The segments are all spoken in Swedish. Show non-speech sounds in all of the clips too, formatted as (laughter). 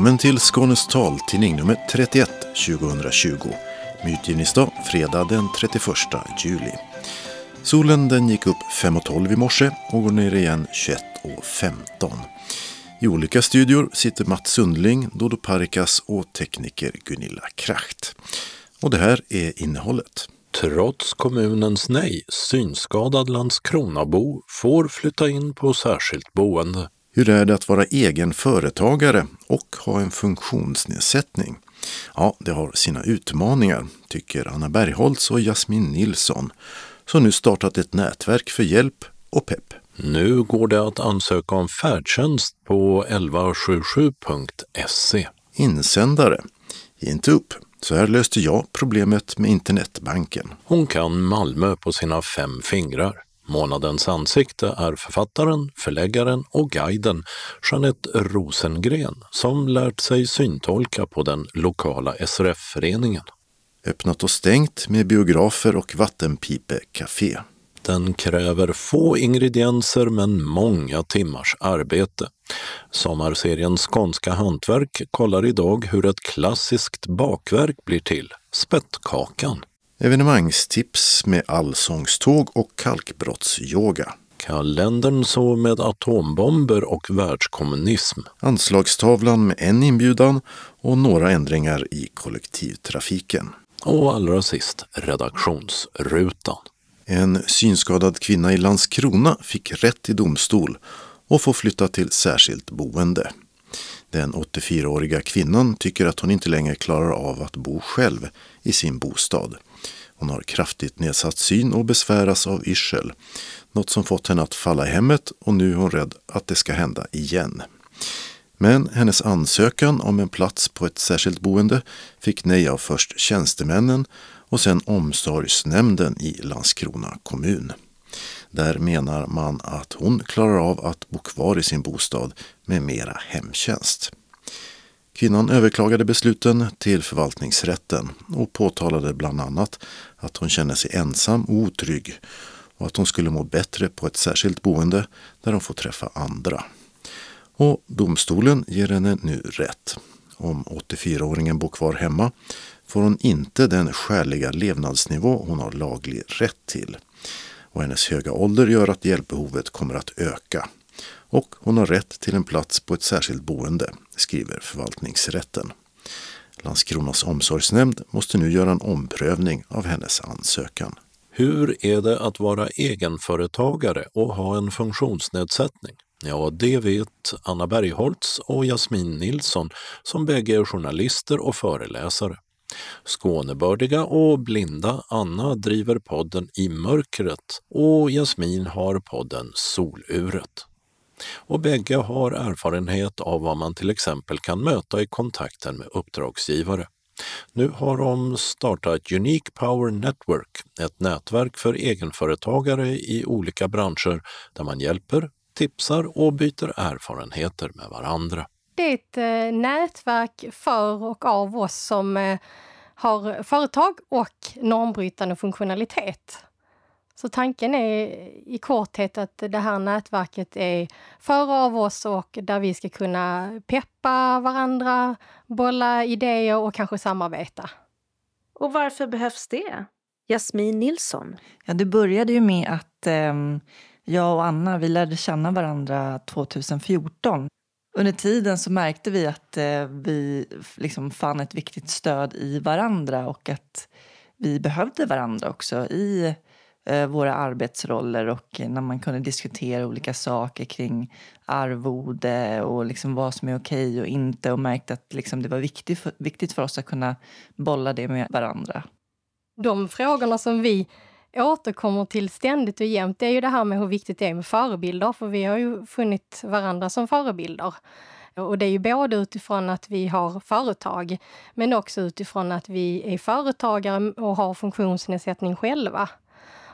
Välkommen till Skånes taltidning nummer 31 2020 Mytgivningsdag fredag den 31 juli. Solen den gick upp 5.12 i morse och går ner igen 21.15. I olika studior sitter Mats Sundling, Dodo Parikas och tekniker Gunilla Kracht. Och det här är innehållet. Trots kommunens nej, synskadad Landskronabo får flytta in på särskilt boende. Hur är det att vara egen företagare och ha en funktionsnedsättning? Ja, det har sina utmaningar, tycker Anna Bergholtz och Jasmin Nilsson, som nu startat ett nätverk för hjälp och pepp. Nu går det att ansöka om färdtjänst på 1177.se. Insändare. Inte upp. Så här löste jag problemet med internetbanken. Hon kan Malmö på sina fem fingrar. Månadens ansikte är författaren, förläggaren och guiden Jeanette Rosengren som lärt sig syntolka på den lokala SRF-föreningen. Öppnat och stängt med biografer och vattenpipecafé. Den kräver få ingredienser men många timmars arbete. Sommarserien Skånska hantverk kollar idag hur ett klassiskt bakverk blir till, spettkakan. Evenemangstips med allsångståg och kalkbrottsyoga. Kalendern så med atombomber och världskommunism. Anslagstavlan med en inbjudan och några ändringar i kollektivtrafiken. Och allra sist redaktionsrutan. En synskadad kvinna i Landskrona fick rätt i domstol och får flytta till särskilt boende. Den 84-åriga kvinnan tycker att hon inte längre klarar av att bo själv i sin bostad. Hon har kraftigt nedsatt syn och besväras av yrsel. Något som fått henne att falla i hemmet och nu är hon rädd att det ska hända igen. Men hennes ansökan om en plats på ett särskilt boende fick nej av först tjänstemännen och sen omsorgsnämnden i Landskrona kommun. Där menar man att hon klarar av att bo kvar i sin bostad med mera hemtjänst. Kvinnan överklagade besluten till förvaltningsrätten och påtalade bland annat att hon känner sig ensam och otrygg och att hon skulle må bättre på ett särskilt boende där hon får träffa andra. Och domstolen ger henne nu rätt. Om 84-åringen bor kvar hemma får hon inte den skäliga levnadsnivå hon har laglig rätt till. Och hennes höga ålder gör att hjälpbehovet kommer att öka. Och hon har rätt till en plats på ett särskilt boende, skriver förvaltningsrätten. Landskronas omsorgsnämnd måste nu göra en omprövning av hennes ansökan. Hur är det att vara egenföretagare och ha en funktionsnedsättning? Ja, det vet Anna Bergholtz och Jasmin Nilsson som bägge är journalister och föreläsare. Skånebördiga och blinda Anna driver podden I mörkret och Jasmin har podden Soluret. Och bägge har erfarenhet av vad man till exempel kan möta i kontakten med uppdragsgivare. Nu har de startat Unique Power Network, ett nätverk för egenföretagare i olika branscher där man hjälper, tipsar och byter erfarenheter med varandra. Det är ett eh, nätverk för och av oss som eh, har företag och normbrytande funktionalitet. Så tanken är i korthet att det här nätverket är för av oss och där vi ska kunna peppa varandra, bolla idéer och kanske samarbeta. Och varför behövs det? Jasmin Nilsson. Ja, det började ju med att eh, jag och Anna vi lärde känna varandra 2014. Under tiden så märkte vi att eh, vi liksom fann ett viktigt stöd i varandra och att vi behövde varandra också i eh, Eh, våra arbetsroller och när man kunde diskutera olika saker kring arvode och liksom vad som är okej och inte och märkte att liksom det var viktigt för, viktigt för oss att kunna bolla det med varandra. De frågorna som vi återkommer till ständigt och jämt, det är ju det här med hur viktigt det är med förebilder, för vi har ju funnit varandra som förebilder. Och det är ju både utifrån att vi har företag, men också utifrån att vi är företagare och har funktionsnedsättning själva.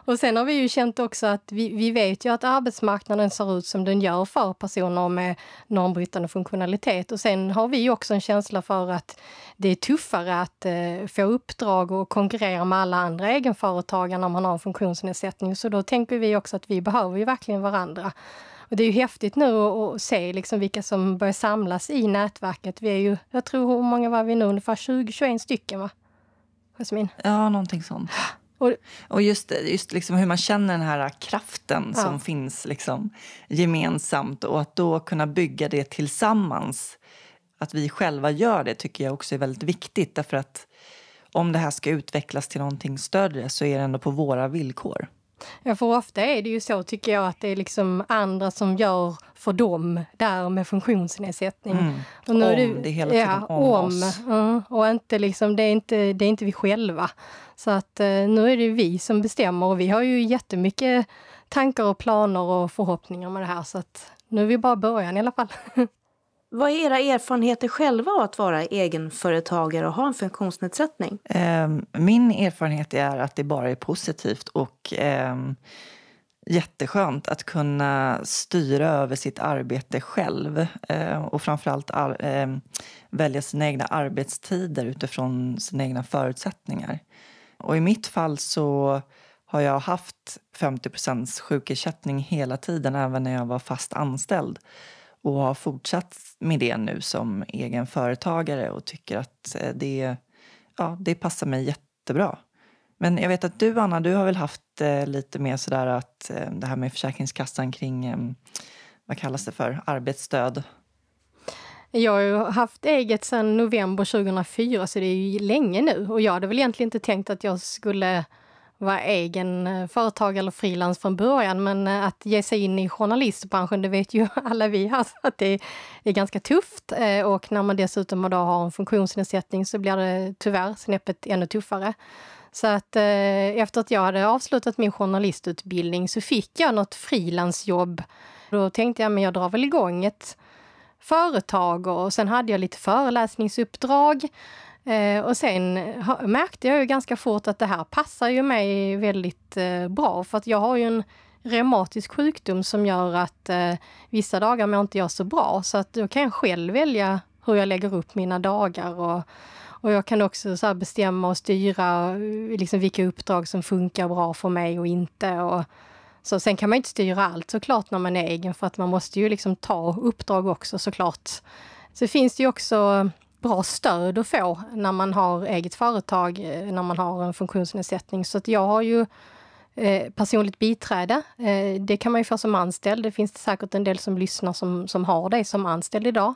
Och sen har vi ju känt också att vi, vi vet ju att arbetsmarknaden ser ut som den gör för personer med normbrytande funktionalitet. Och sen har vi också en känsla för att det är tuffare att eh, få uppdrag och konkurrera med alla andra egenföretagare när man har en funktionsnedsättning. Så då tänker vi också att vi behöver ju verkligen varandra. Och det är ju häftigt nu att se liksom vilka som börjar samlas i nätverket. Vi är ju, jag tror, hur många var vi nu? Ungefär 20-21 stycken va? Jasmin? Ja, någonting sånt. Och, just, just liksom hur man känner den här kraften ja. som finns liksom gemensamt och att då kunna bygga det tillsammans. Att vi själva gör det tycker jag också är väldigt viktigt därför att om det här ska utvecklas till någonting större så är det ändå på våra villkor. Ja, för ofta är det ju så tycker jag att det är liksom andra som gör för dem där med funktionsnedsättning. Mm. Och nu om, är det, det är hela tiden ja, om, om oss. Mm, och inte liksom, det, är inte, det är inte vi själva. Så att eh, nu är det vi som bestämmer och vi har ju jättemycket tankar och planer och förhoppningar med det här. Så att nu är vi bara början i alla fall. (laughs) Vad är era erfarenheter själva av att vara egenföretagare och ha en funktionsnedsättning? Ehm, min erfarenhet är att det bara är positivt och ehm, jätteskönt att kunna styra över sitt arbete själv eh, och framförallt ehm, välja sina egna arbetstider utifrån sina egna förutsättningar. Och i mitt fall så har jag haft 50% sjukersättning hela tiden, även när jag var fast anställd och har fortsatt med det nu som egen företagare och tycker att eh, det, ja, det passar mig jättebra. Men jag vet att du, Anna, du har väl haft eh, lite mer sådär att eh, det här med Försäkringskassan kring, eh, vad kallas det för, arbetsstöd? Jag har ju haft eget sedan november 2004 så det är ju länge nu och jag hade väl egentligen inte tänkt att jag skulle vara egen företagare företag eller frilans från början, men eh, att ge sig in i journalistbranschen, det vet ju (laughs) alla vi här, att det är ganska tufft. Eh, och när man dessutom då har en funktionsnedsättning så blir det tyvärr snäppet ännu tuffare. Så att efter att jag hade avslutat min journalistutbildning så fick jag något frilansjobb. Då tänkte jag, men jag drar väl igång ett företag och sen hade jag lite föreläsningsuppdrag Eh, och sen ha, märkte jag ju ganska fort att det här passar ju mig väldigt eh, bra för att jag har ju en reumatisk sjukdom som gör att eh, vissa dagar mår inte jag så bra så att då kan jag själv välja hur jag lägger upp mina dagar och, och jag kan också så bestämma och styra eh, liksom vilka uppdrag som funkar bra för mig och inte. Och, så sen kan man inte styra allt såklart när man är egen för att man måste ju liksom ta uppdrag också såklart. Så finns det ju också bra stöd att få när man har eget företag, eh, när man har en funktionsnedsättning. Så att jag har ju eh, personligt biträde. Eh, det kan man ju få som anställd. Det finns säkert en del som lyssnar som, som har det som anställd idag.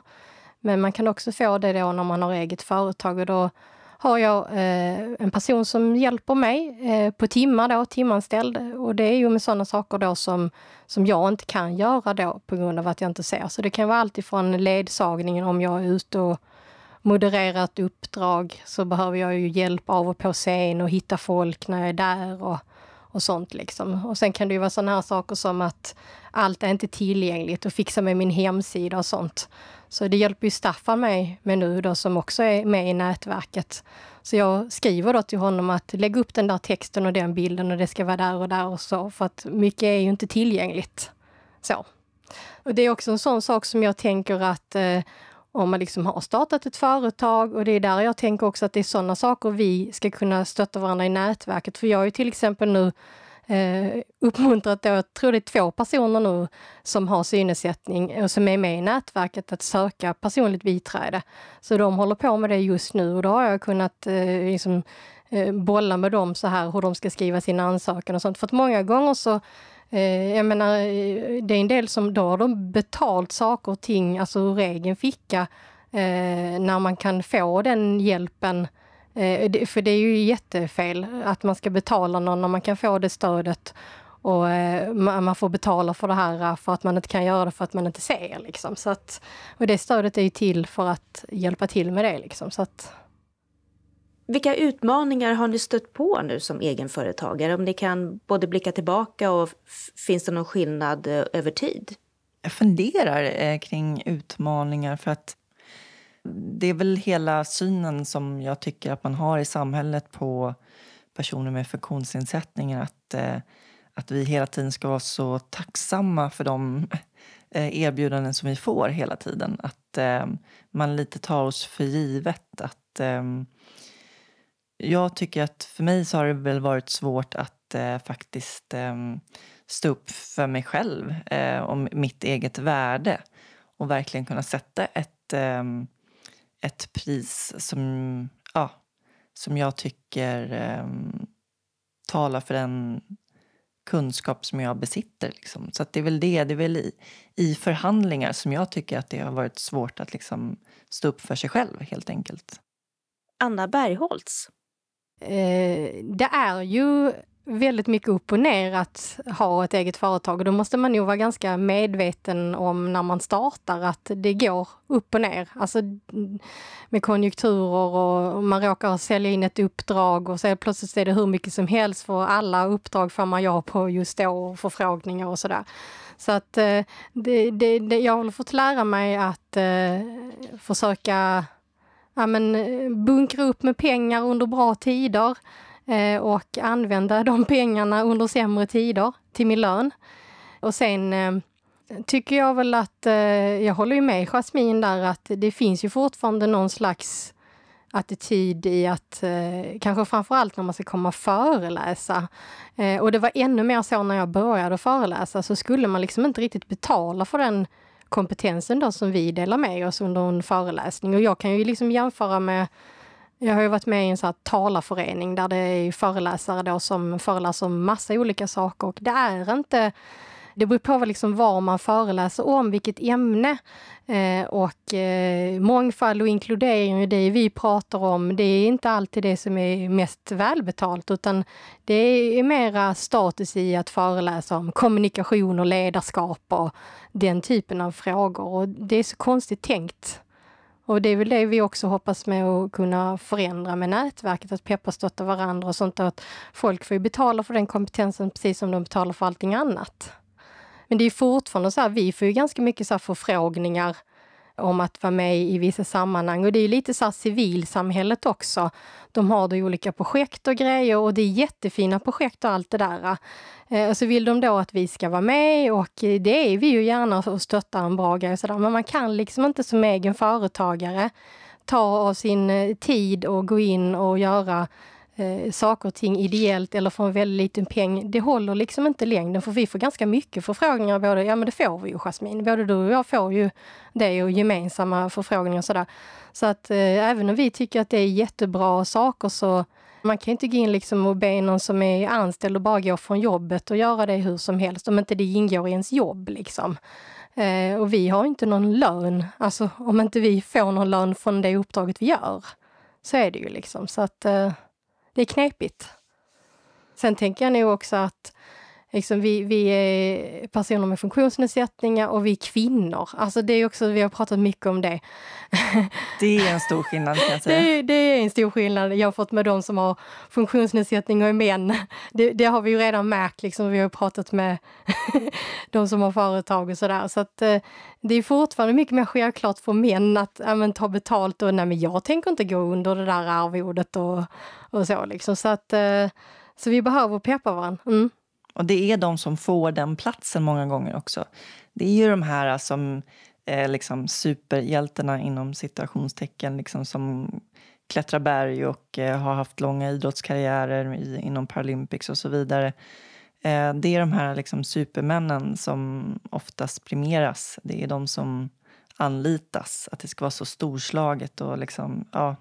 Men man kan också få det då när man har eget företag och då har jag eh, en person som hjälper mig eh, på timmar då, timanställd. Och det är ju med sådana saker då som, som jag inte kan göra då på grund av att jag inte ser. Så det kan vara alltifrån ledsagningen om jag är ute och modererat uppdrag så behöver jag ju hjälp av och på scen och hitta folk när jag är där och, och sånt liksom. Och sen kan det ju vara sådana här saker som att allt är inte tillgängligt och fixa med min hemsida och sånt. Så det hjälper ju Staffan mig med nu då som också är med i nätverket. Så jag skriver då till honom att lägg upp den där texten och den bilden och det ska vara där och där och så för att mycket är ju inte tillgängligt. Så. Och det är också en sån sak som jag tänker att eh, om man liksom har startat ett företag och det är där jag tänker också att det är sådana saker vi ska kunna stötta varandra i nätverket. För jag har ju till exempel nu eh, uppmuntrat, då, jag tror det är två personer nu som har synnedsättning och som är med i nätverket att söka personligt biträde. Så de håller på med det just nu och då har jag kunnat eh, liksom, eh, bolla med dem så här hur de ska skriva sin ansökan och sånt. För att många gånger så Eh, jag menar, eh, det är en del som då har de betalt saker och ting, alltså ur egen ficka, eh, när man kan få den hjälpen. För det är ju jättefel att man ska betala någon när man kan få det stödet och man får betala för det här för att man inte kan göra det för att man inte ser. Liksom. Så att, och det stödet är ju till för att hjälpa till med det. Liksom. Så att, vilka utmaningar har ni stött på nu som egenföretagare? Om ni kan både blicka tillbaka och finns det någon skillnad eh, över tid? Jag funderar eh, kring utmaningar för att det är väl hela synen som jag tycker att man har i samhället på personer med funktionsnedsättningar. Att, eh, att vi hela tiden ska vara så tacksamma för de erbjudanden som vi får hela tiden. Att man lite tar oss för givet. Att ehm, jag tycker att för mig så har det väl varit svårt att eh, faktiskt eh, stå upp för mig själv eh, och mitt eget värde och verkligen kunna sätta ett, eh, ett pris som, ja, som jag tycker eh, talar för den kunskap som jag besitter. Liksom. Så det är väl det, det är väl i, i, förhandlingar som jag tycker att det har varit svårt att liksom stå upp för sig själv helt enkelt. Anna Bergholtz. Eh, det är ju väldigt mycket upp och ner att ha ett eget företag. Och då måste man nog vara ganska medveten om när man startar att det går upp och ner. Alltså med konjunkturer och man råkar sälja in ett uppdrag och så plötsligt är det hur mycket som helst för alla uppdrag får man ja på just då och förfrågningar och sådär. Så att eh, det, det, det, jag har fått lära mig att eh, försöka ja, men, eh, bunkra upp med pengar under bra tider. Eh, och använda de (laughs) pengarna under sämre tider till min lön. Och sen eh, tycker jag väl att, eh, jag håller ju med Jasmin där, att det finns ju fortfarande någon slags attityd i att, eh, kanske framförallt när man ska komma och föreläsa. Eh, och det var ännu mer så när jag började föreläsa, så skulle man liksom inte riktigt betala för den kompetensen då som vi delar med oss under en föreläsning. Och jag kan ju liksom jämföra med jag har ju varit med i en så här talarförening där det är föreläsare då som föreläser om massa olika saker och det är inte det beror på liksom vad man föreläser om, vilket ämne. Eh, och eh, mångfald och inkludering, det vi pratar om, det är inte alltid det som är mest välbetalt, utan det är mera status i att föreläsa om kommunikation och ledarskap och den typen av frågor. Och det är så konstigt tänkt och det är väl det vi också hoppas med att kunna förändra med nätverket, att peppa stötta varandra och sånt. Att folk får betala för den kompetensen precis som de betalar för allting annat. Men det är fortfarande så här, vi får ju ganska mycket så här förfrågningar om att vara med i vissa sammanhang. Och det är lite så här civilsamhället också. De har då olika projekt och grejer och det är jättefina projekt och allt det där. Eh, så vill de då att vi ska vara med och det är vi ju gärna och stöttar en bra grej och sådär. Men man kan liksom inte som egen företagare ta av sin eh, tid och gå in och göra eh, saker och ting ideellt eller för en väldigt liten peng, det håller liksom inte längden för vi får ganska mycket förfrågningar. Både, ja men det får vi ju Jasmin, både du och jag får ju det och gemensamma förfrågningar och sådär. Så att eh, även om vi tycker att det är jättebra saker så man kan inte gå in liksom och be någon som är anställd och bara gå från jobbet och göra det hur som helst om inte det ingår i ens jobb. Liksom. Eh, och vi har inte någon lön, alltså om inte vi får någon lön från det uppdraget vi gör. Så är det ju liksom. Så att eh, det är knepigt. Sen tänker jag nog också att liksom vi, vi är personer med funktionsnedsättningar och vi är kvinnor. Alltså det är också, vi har pratat mycket om det. (laughs) Det är en stor skillnad kan jag säga. Det, det är en stor skillnad jag har fått med de som har funktionsnedsättning och är män. Det, det har vi ju redan märkt, liksom, vi har pratat med (laughs) de som har företag och sådär. Så att eh, det är fortfarande mycket mer självklart för män att ja, men, ta betalt och nej men jag tänker inte gå under det där arvodet och, och så liksom. Så att eh, så vi behöver peppa varandra. Mm. Och det är de som får den platsen många gånger också. Det är ju de här äh, som är liksom superhjältarna inom citationstecken liksom som klättrar berg och eh, har haft långa idrottskarriärer i, inom Paralympics och så vidare. Eh, det är de här liksom supermännen som oftast premieras. Det är de som anlitas. Att det ska vara så storslaget och liksom, ja,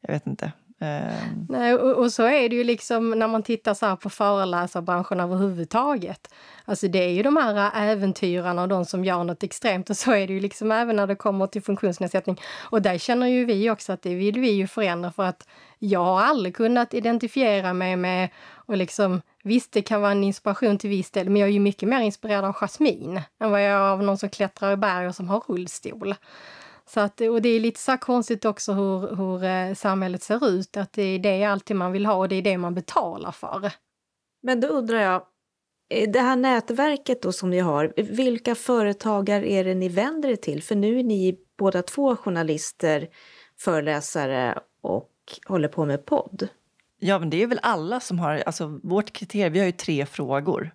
jag vet inte. Ehm. Nej, och, och, så är det ju liksom när man tittar så på föreläsarbranschen överhuvudtaget. Alltså det är ju de här äventyrarna och de som gör något extremt och så är det ju liksom även när det kommer till funktionsnedsättning. Och där känner ju vi också att det vill vi ju förändra för att jag har aldrig kunnat identifiera mig med och liksom Visst, det kan vara en inspiration till viss del, men jag är ju mycket mer inspirerad av Jasmine än vad jag är av någon som klättrar i berg och som har rullstol. Så att, och det är lite så konstigt också hur, hur eh, samhället ser ut, att det är det alltid man vill ha och det är det man betalar för. Men då undrar jag, eh, det här nätverket då som ni har, vilka företagare är det ni vänder er till? För nu är ni båda två journalister, föreläsare och håller på med podd. Ja, men det är väl alla som har, alltså vårt kriterium, vi har ju tre frågor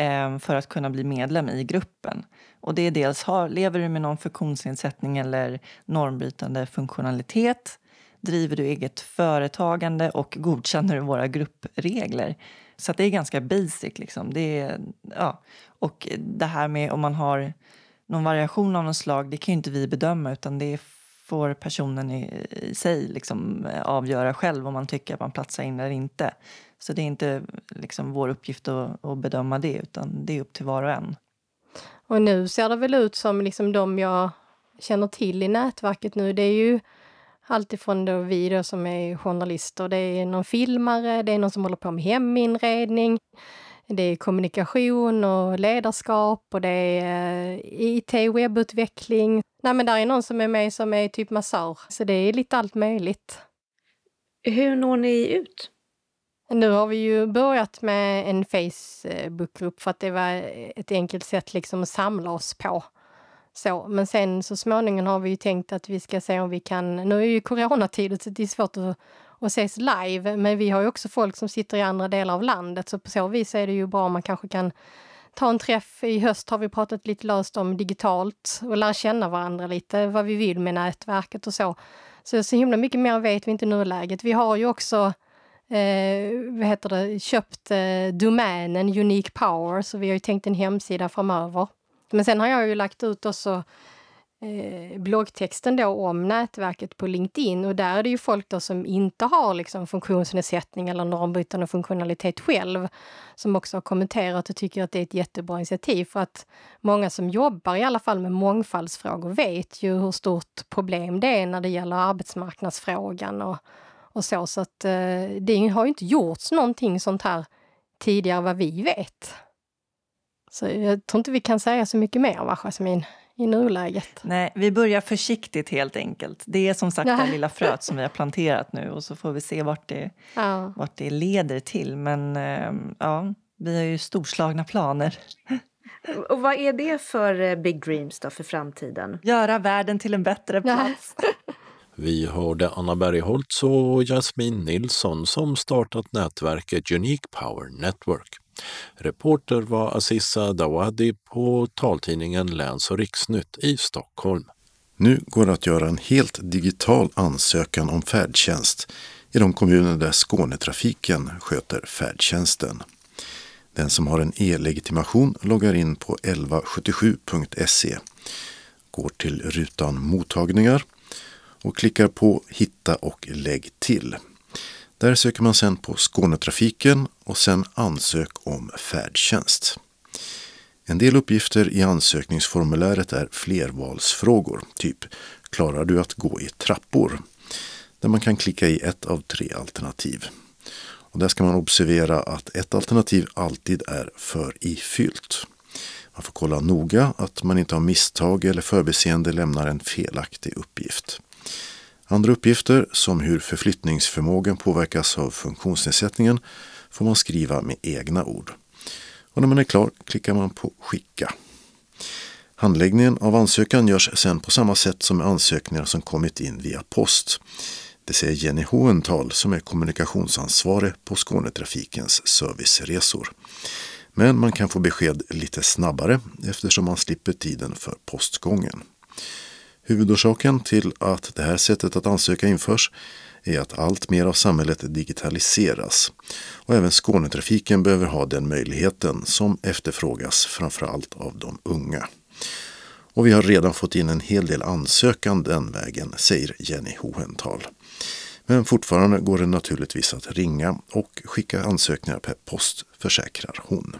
Ehm, för att kunna bli medlem i gruppen. Och det är dels, har, lever du med någon funktionsnedsättning eller normbrytande funktionalitet? Driver du eget företagande och godkänner du våra gruppregler? Så det är ganska basic. Liksom. Det är, ja. Och det här med om man har någon variation av något slag, det kan ju inte vi bedöma utan det får personen i, i sig liksom avgöra själv om man tycker att man platsar in eller inte. Så det är inte liksom vår uppgift att, att bedöma det utan det är upp till var och en. Och nu ser det väl ut som liksom de jag känner till i nätverket nu, det är ju alltifrån då vi då som är journalister, det är någon filmare, det är någon som håller på med heminredning, det är kommunikation och ledarskap och det är eh, IT, webbutveckling. Nej men där är någon som är med som är typ massör, så det är lite allt möjligt. Hur når ni ut? Nu har vi ju börjat med en Facebookgrupp för att det var ett enkelt sätt liksom att samla oss på. Så, men sen så småningom har vi ju tänkt att vi ska se om vi kan... Nu är ju coronatider, så det är svårt att, att ses live, men vi har ju också folk som sitter i andra delar av landet så på så vis är det ju bra om man kanske kan ta en träff. I höst har vi pratat lite löst om digitalt och lära känna varandra lite, vad vi vill med nätverket och så. Så, så himla mycket mer vet vi inte i nuläget. Vi har ju också eh, vad heter det, köpt eh, domänen Unique Power, så vi har ju tänkt en hemsida framöver. Men sen har jag ju lagt ut också eh, bloggtexten då om nätverket på LinkedIn. Och där är det ju folk då som inte har liksom funktionsnedsättning eller normbrytande funktionalitet själv som också har kommenterat och tycker att det är ett jättebra initiativ. För att många som jobbar i alla fall med mångfaldsfrågor vet ju hur stort problem det är när det gäller arbetsmarknadsfrågan och, och så. Så att eh, det har inte gjorts någonting sånt här tidigare vad vi vet. Så jag tror inte vi kan säga så mycket mer va, Jasmin, i nuläget. Nej, vi börjar försiktigt helt enkelt. Det är som sagt det lilla fröet som vi har planterat nu och så får vi se vart det, ja. vart det leder till. Men ehm, ja, vi har ju storslagna planer. Och vad är det för eh, big dreams då för framtiden? Göra världen till en bättre plats. (laughs) Vi hörde Anna Bergholtz och Jasmin Nilsson som startat nätverket Unique Power Network. Reporter var Aziza Dawadi på taltidningen Läns och riksnytt i Stockholm. Nu går det att göra en helt digital ansökan om färdtjänst i de kommuner där Skånetrafiken sköter färdtjänsten. Den som har en e-legitimation loggar in på 1177.se, går till rutan Mottagningar och klickar på Hitta och lägg till. Där söker man sedan på Skånetrafiken och sedan ansök om färdtjänst. En del uppgifter i ansökningsformuläret är flervalsfrågor, typ Klarar du att gå i trappor? Där man kan klicka i ett av tre alternativ. Och där ska man observera att ett alternativ alltid är för ifyllt. Man får kolla noga att man inte har misstag eller förbiseende lämnar en felaktig uppgift. Andra uppgifter, som hur förflyttningsförmågan påverkas av funktionsnedsättningen, får man skriva med egna ord. Och när man är klar klickar man på Skicka. Handläggningen av ansökan görs sedan på samma sätt som med ansökningar som kommit in via post. Det säger Jenny Hohenthal som är kommunikationsansvarig på Skånetrafikens serviceresor. Men man kan få besked lite snabbare eftersom man slipper tiden för postgången. Huvudorsaken till att det här sättet att ansöka införs är att allt mer av samhället digitaliseras och även Skånetrafiken behöver ha den möjligheten som efterfrågas framförallt av de unga. Och vi har redan fått in en hel del ansökan den vägen, säger Jenny Hohenthal. Men fortfarande går det naturligtvis att ringa och skicka ansökningar per post, försäkrar hon.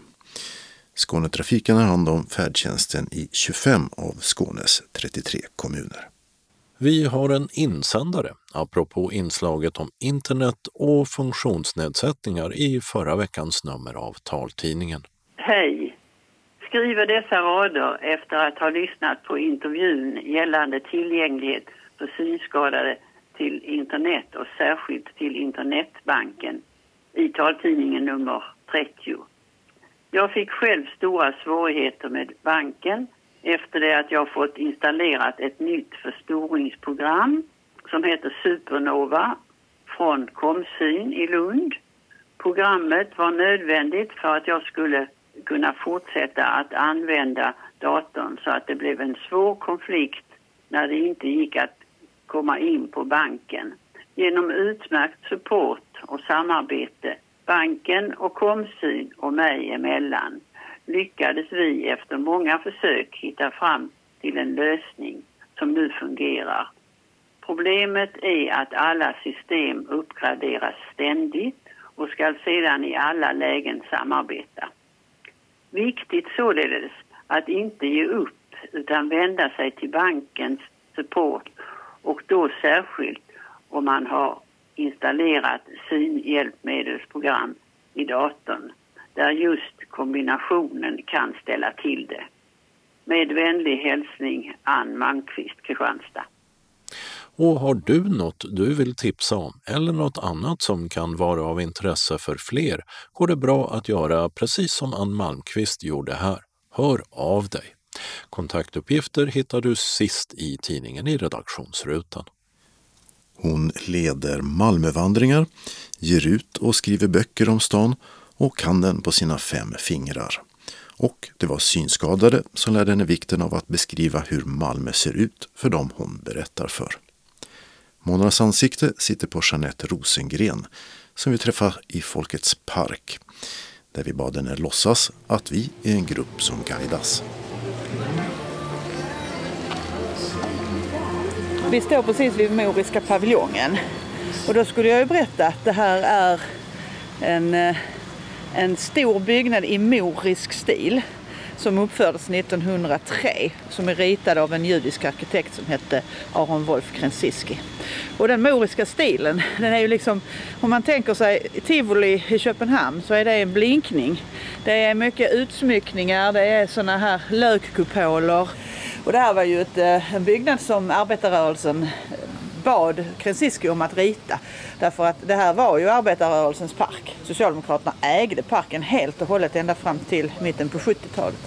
Skånetrafiken har hand om färdtjänsten i 25 av Skånes 33 kommuner. Vi har en insändare apropå inslaget om internet och funktionsnedsättningar i förra veckans nummer av taltidningen. Hej! Skriver dessa rader efter att ha lyssnat på intervjun gällande tillgänglighet för synskadade till internet och särskilt till internetbanken i taltidningen nummer 30. Jag fick själv stora svårigheter med banken efter det att jag fått installerat ett nytt förstoringsprogram som heter Supernova från Komsyn i Lund. Programmet var nödvändigt för att jag skulle kunna fortsätta att använda datorn så att det blev en svår konflikt när det inte gick att komma in på banken. Genom utmärkt support och samarbete Banken och Komsyn och mig emellan lyckades vi efter många försök hitta fram till en lösning som nu fungerar. Problemet är att alla system uppgraderas ständigt och ska sedan i alla lägen samarbeta. Viktigt således att inte ge upp utan vända sig till bankens support och då särskilt om man har installerat synhjälpmedelsprogram i datorn där just kombinationen kan ställa till det. Med vänlig hälsning Ann Malmqvist, Kristianstad. Och har du något du vill tipsa om eller något annat som kan vara av intresse för fler går det bra att göra precis som Ann Malmqvist gjorde här. Hör av dig. Kontaktuppgifter hittar du sist i tidningen i redaktionsrutan. Hon leder Malmövandringar, ger ut och skriver böcker om stan och kan den på sina fem fingrar. Och det var synskadade som lärde henne vikten av att beskriva hur Malmö ser ut för dem hon berättar för. Monas ansikte sitter på Jeanette Rosengren som vi träffar i Folkets park där vi bad henne låtsas att vi är en grupp som guidas. Vi står precis vid Moriska paviljongen och då skulle jag ju berätta att det här är en, eh, en stor byggnad i morisk stil som uppfördes 1903 som är ritad av en judisk arkitekt som hette Aron Wolf Krensiski. Och den moriska stilen, den är ju liksom, om man tänker sig Tivoli i Köpenhamn så är det en blinkning. Det är mycket utsmyckningar, det är sådana här lökkupoler. Och det här var ju ett, eh, en byggnad som arbetarrörelsen bad Kränsiski om att rita. Därför att det här var ju arbetarrörelsens park. Socialdemokraterna ägde parken helt och hållet ända fram till mitten på 70-talet.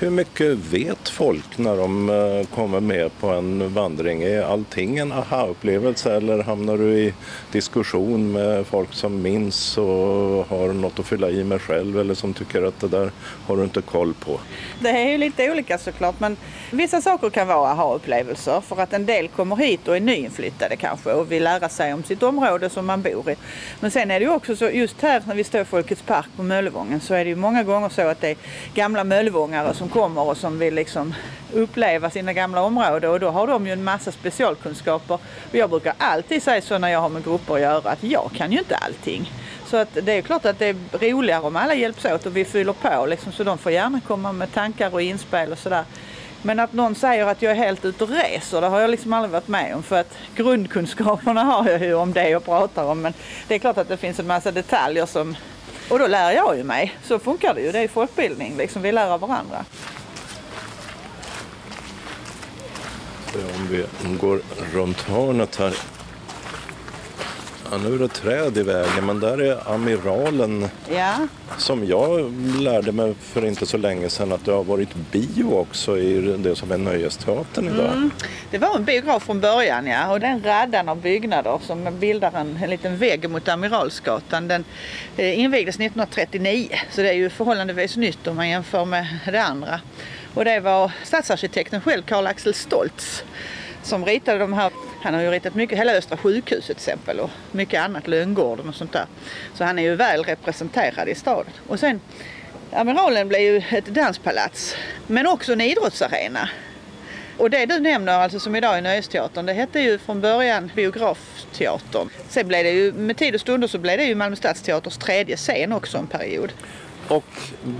Hur mycket vet folk när de eh, kommer med på en vandring? Är allting en aha-upplevelse eller hamnar du i diskussion med folk som minns och har något att fylla i med själv eller som tycker att det där har du inte koll på? Det är ju lite olika såklart men vissa saker kan vara aha-upplevelser för att en del kommer hit och är nyinflyttade kanske och vill lära sig om sitt område som man bor i. Men sen är det ju också så just här när vi står i Folkets park på Möllevången så är det ju många gånger så att det är gamla möllevångare som kommer och som vill liksom uppleva sina gamla områden och då har de ju en massa specialkunskaper. Och jag brukar alltid säga så när jag har med grupper att göra att jag kan ju inte allting. Så att det är klart att det är roligare om alla hjälps åt och vi fyller på liksom, så de får gärna komma med tankar och inspel och sådär. Men att någon säger att jag är helt ute och reser, det har jag liksom aldrig varit med om. För att grundkunskaperna (laughs) har jag ju om det jag pratar om. Men det är klart att det finns en massa detaljer som... Och då lär jag ju mig. Så funkar det ju. Det är folkbildning, liksom. vi lär av varandra. Om vi går runt hörnet här. Ja, nu är det träd i vägen, men där är Amiralen Ja, som jag lärde mig för inte så länge sedan att det har varit bio också i det som är Nöjesteatern idag. Mm. det var en biograf från början ja. Och den raddan av byggnader som bildar en, en liten vägg mot Amiralsgatan. Den eh, invigdes 1939 så det är ju förhållandevis nytt om man jämför med det andra. Och det var stadsarkitekten själv, Karl-Axel Stoltz, som ritade de här. Han har ju ritat mycket, hela Östra sjukhuset till exempel och mycket annat, Lönngården och sånt där. Så han är ju väl representerad i staden. Och sen, Amiralen blev ju ett danspalats, men också en idrottsarena. Och det du nämner, alltså som idag är Nöjesteatern, det hette ju från början Biografteatern. Sen blev det ju, med tid och stunder så blev det ju Malmö Stadsteaters tredje scen också en period. Och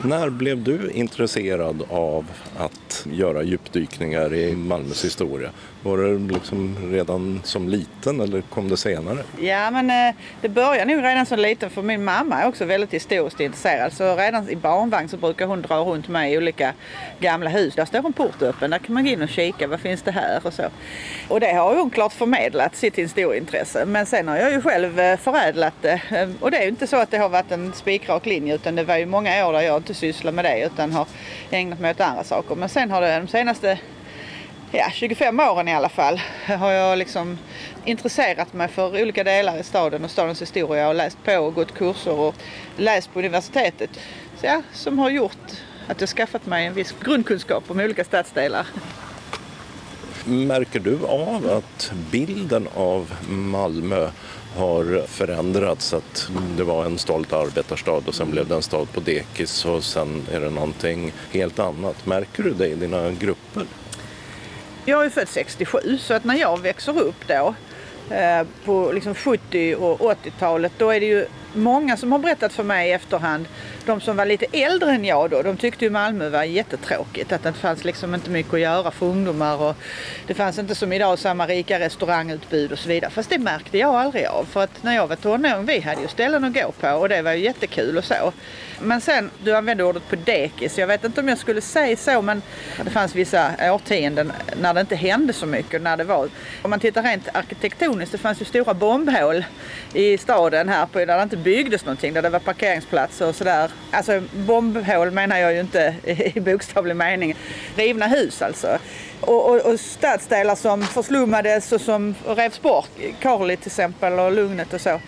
när blev du intresserad av att göra djupdykningar i Malmös historia? Var det liksom redan som liten eller kom det senare? Ja, men eh, det började nog redan som liten för min mamma är också väldigt historiskt intresserad. Så redan i barnvagn så brukar hon dra runt mig i olika gamla hus. Där står en port öppen, där kan man gå in och kika, vad finns det här och så. Och det har hon klart förmedlat, sitt historieintresse. Men sen har jag ju själv eh, förädlat det. Eh, och det är ju inte så att det har varit en spikrak linje utan det var ju många år där jag inte sysslade med det utan har ägnat mig åt andra saker. Men sen har det de senaste ja, 25 åren i alla fall har jag liksom intresserat mig för olika delar i staden och stadens historia och läst på och gått kurser och läst på universitetet. Så ja, som har gjort att jag skaffat mig en viss grundkunskap om olika stadsdelar. Märker du av att bilden av Malmö har förändrats? Att det var en stolt arbetarstad och sen blev det en stad på dekis och sen är det någonting helt annat. Märker du det i dina grupper? Jag är född 67 så att när jag växer upp då eh, på liksom 70 och 80-talet då är det ju många som har berättat för mig i efterhand, de som var lite äldre än jag då, de tyckte ju Malmö var jättetråkigt. Att det fanns liksom inte mycket att göra för ungdomar och det fanns inte som idag samma rika restaurangutbud och så vidare. Fast det märkte jag aldrig av. För att när jag var tonåring, vi hade ju ställen att gå på och det var ju jättekul och så. Men sen, du använde ordet på dekis. Jag vet inte om jag skulle säga så men det fanns vissa årtionden när det inte hände så mycket. När det var, om man tittar rent arkitektoniskt, det fanns ju stora bombhål i staden här på, där det inte byggdes någonting, där det var parkeringsplatser och sådär. Alltså bombhål menar jag ju inte i bokstavlig mening. Rivna hus alltså. Och, och, och stadsdelar som förslummades och som revs bort. Karli till exempel och Lugnet och så.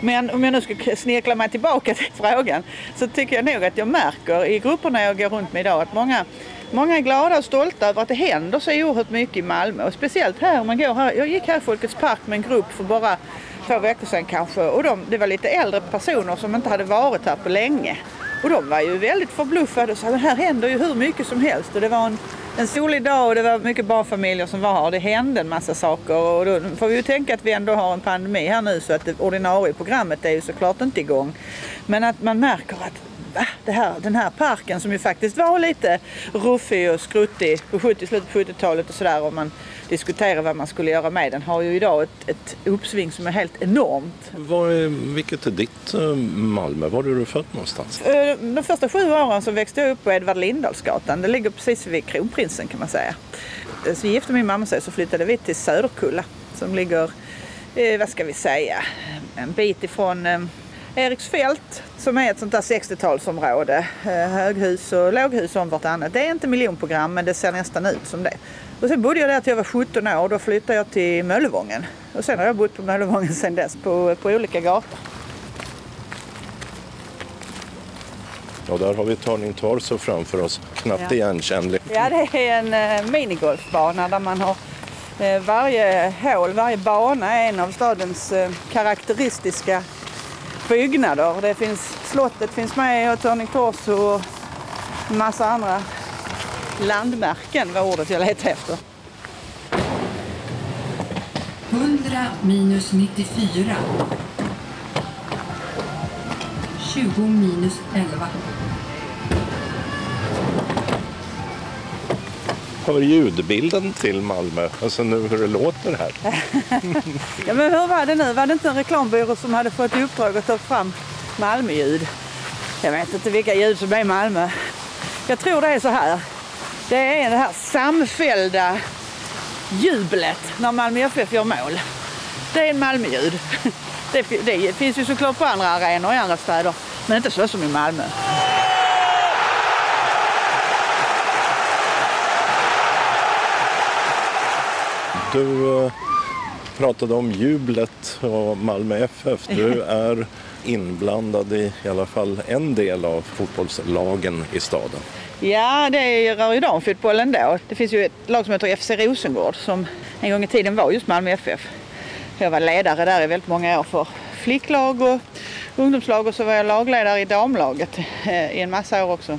Men om jag nu ska snirkla mig tillbaka (laughs) till frågan så tycker jag nog att jag märker i grupperna jag går runt med idag att många, många är glada och stolta över att det händer så oerhört mycket i Malmö. Och speciellt här om man går här. Jag gick här i Folkets park med en grupp för bara två veckor sedan kanske och de, det var lite äldre personer som inte hade varit här på länge. Och de var ju väldigt förbluffade och sa att här händer ju hur mycket som helst. Och det var en, en solig dag och det var mycket barnfamiljer som var här och det hände en massa saker. Och då får vi ju tänka att vi ändå har en pandemi här nu så att det ordinarie programmet är ju såklart inte igång. Men att man märker att det här, den här parken som ju faktiskt var lite ruffig och skruttig på 70, slutet på 70-talet och sådär man diskuterar vad man skulle göra med den har ju idag ett, ett uppsving som är helt enormt. Var är, vilket är ditt eh, Malmö? Var är du född någonstans? Eh, de första sju åren så växte jag upp på Edvard Lindahlsgatan. Det ligger precis vid Kronprinsen kan man säga. Eh, så gifte min mamma sig så flyttade vi till Söderkulla som ligger, vad ska vi säga, en bit ifrån Eriksfält som är ett sånt där 60-talsområde. Höghus och låghus om vartannat. Det är inte miljonprogram men det ser nästan ut som det. Och sen bodde jag där till jag var 17 år. Då flyttade jag till Möllevången. Och sen har jag bott på Möllevången sen dess på, på olika gator. Ja, där har vi Turning Torso framför oss. Knappt Ja. igenkännlig. Ja, det är en eh, minigolfbana där man har eh, varje hål, varje bana är en av stadens eh, karaktäristiska byggnader. Det finns, slottet finns med och Turning Torso och en massa andra landmärken var ordet jag letade efter. 100 minus 94. 20 minus 11. Hör ljudbilden till Malmö? Alltså nu hur det låter här. (laughs) Ja, men hur var det nu? Var det inte en reklambyrå som hade fått i uppdrag att ta fram Malmöljud? Jag vet inte vilka ljud som är i Malmö. Jag tror det är så här. Det är det här samfällda jublet när Malmö FF gör mål. Det är en Malmöljud. Det, det finns ju såklart på andra arenor i andra städer, men inte så som i Malmö. Du eh, pratade om jublet och Malmö FF. Du är inblandad i i alla fall en del av fotbollslagen i staden. Ja, det rör ju damfotbollen då. Det finns ju ett lag som heter FC Rosengård som en gång i tiden var just Malmö FF. Jag var ledare där i väldigt många år för flicklag och ungdomslag och så var jag lagledare i damlaget eh, i en massa år också.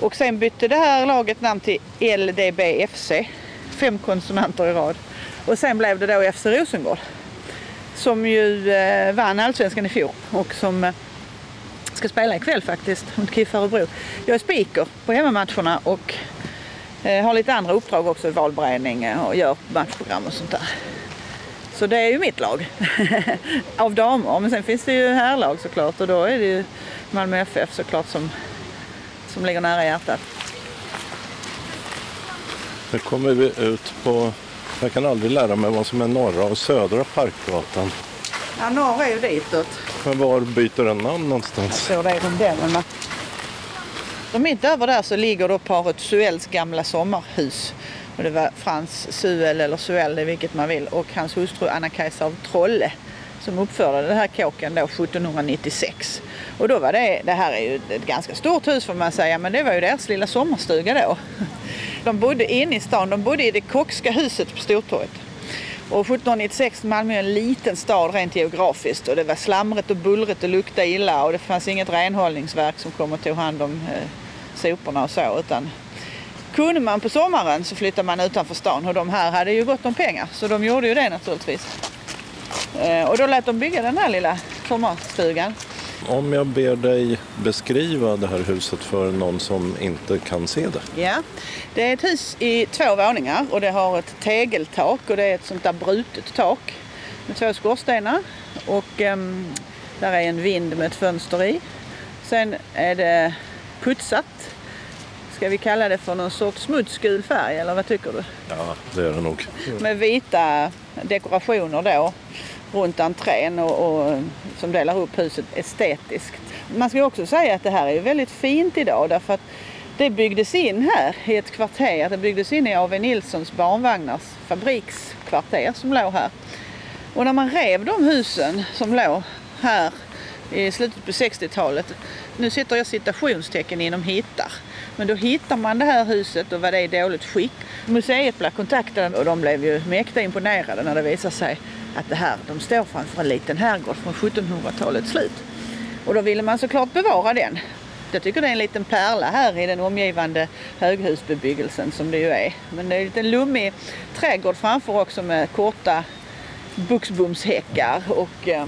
Och sen bytte det här laget namn till LDBFC, fem konsonanter i rad. Och sen blev det då FC Rosengård som ju eh, vann allsvenskan i fjol och som eh, ska spela ikväll faktiskt mot KIF Örebro. Jag är speaker på hemmamatcherna och eh, har lite andra uppdrag också i valberedning eh, och gör matchprogram och sånt där. Så det är ju mitt lag (laughs) av damer. Men sen finns det ju herrlag såklart och då är det ju Malmö FF såklart som, som ligger nära hjärtat. Nu kommer vi ut på, jag kan aldrig lära mig vad som är norra och södra Parkgatan. Ja, norr är ju ditåt. Men var byter den namn någonstans? Så det är rondellerna. Och mitt över där så ligger då paret Suells gamla sommarhus. Och det var Frans Suell, eller Suell, vilket man vill, och hans hustru Anna-Kajsa av Trolle som uppförde den här kåken då 1796. Och då var det, det här är ju ett ganska stort hus får man säga, men det var ju deras lilla sommarstuga då. De bodde inne i stan, de bodde i det Kockska huset på Stortorget. Och 1796 Malmö är en liten stad rent geografiskt och det var slamrigt och bullret och luktade illa och det fanns inget renhållningsverk som kom och tog hand om eh, soporna och så utan kunde man på sommaren så flyttade man utanför stan och de här hade ju gott om pengar så de gjorde ju det naturligtvis. Eh, och då lät de bygga den här lilla sommarstugan. Om jag ber dig beskriva det här huset för någon som inte kan se det. Ja, det är ett hus i två våningar och det har ett tegeltak och det är ett sånt där brutet tak med två skorstenar och um, där är en vind med ett fönster i. Sen är det putsat. Ska vi kalla det för någon sorts smutsgul färg eller vad tycker du? Ja, det är det nog. Med vita dekorationer då runt entrén och, och, som delar upp huset estetiskt. Man ska också säga att det här är väldigt fint idag därför att det byggdes in här i ett kvarter. Det byggdes in i A.V. Nilssons barnvagnars fabrikskvarter som låg här. Och när man rev de husen som låg här i slutet på 60-talet, nu sitter jag citationstecken inom hittar, men då hittar man det här huset och var det i dåligt skick. Museet blev kontaktade och de blev ju mäkta imponerade när det visade sig att det här, de står framför en liten herrgård från 1700-talets slut. Och då ville man såklart bevara den. Jag tycker det är en liten pärla här i den omgivande höghusbebyggelsen som det ju är. Men det är en liten lummig trädgård framför också med korta buxbomshäckar och eh,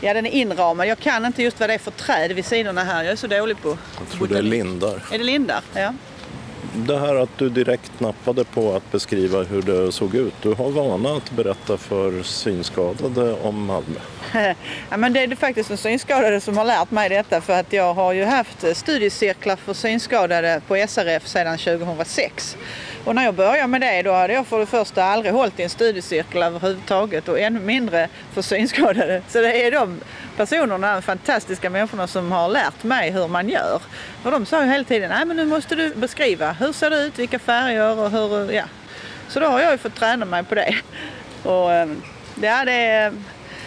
ja, den är inramad. Jag kan inte just vad det är för träd vid sidorna här. Jag är så dålig på Jag tror det är lindar. Är det lindar? Ja. Det här att du direkt nappade på att beskriva hur det såg ut. Du har vana att berätta för synskadade om Malmö. (laughs) ja, men det är faktiskt de synskadade som har lärt mig detta för att jag har ju haft studiecirklar för synskadade på SRF sedan 2006. Och när jag började med det då hade jag för det första aldrig hållit i en studiecirkel överhuvudtaget och ännu mindre för synskadade. Så det är de personerna, de fantastiska människorna som har lärt mig hur man gör. För de sa ju hela tiden, nej men nu måste du beskriva, hur ser det ut, vilka färger och hur, ja. Så då har jag ju fått träna mig på det. Och ehm, ja, det är,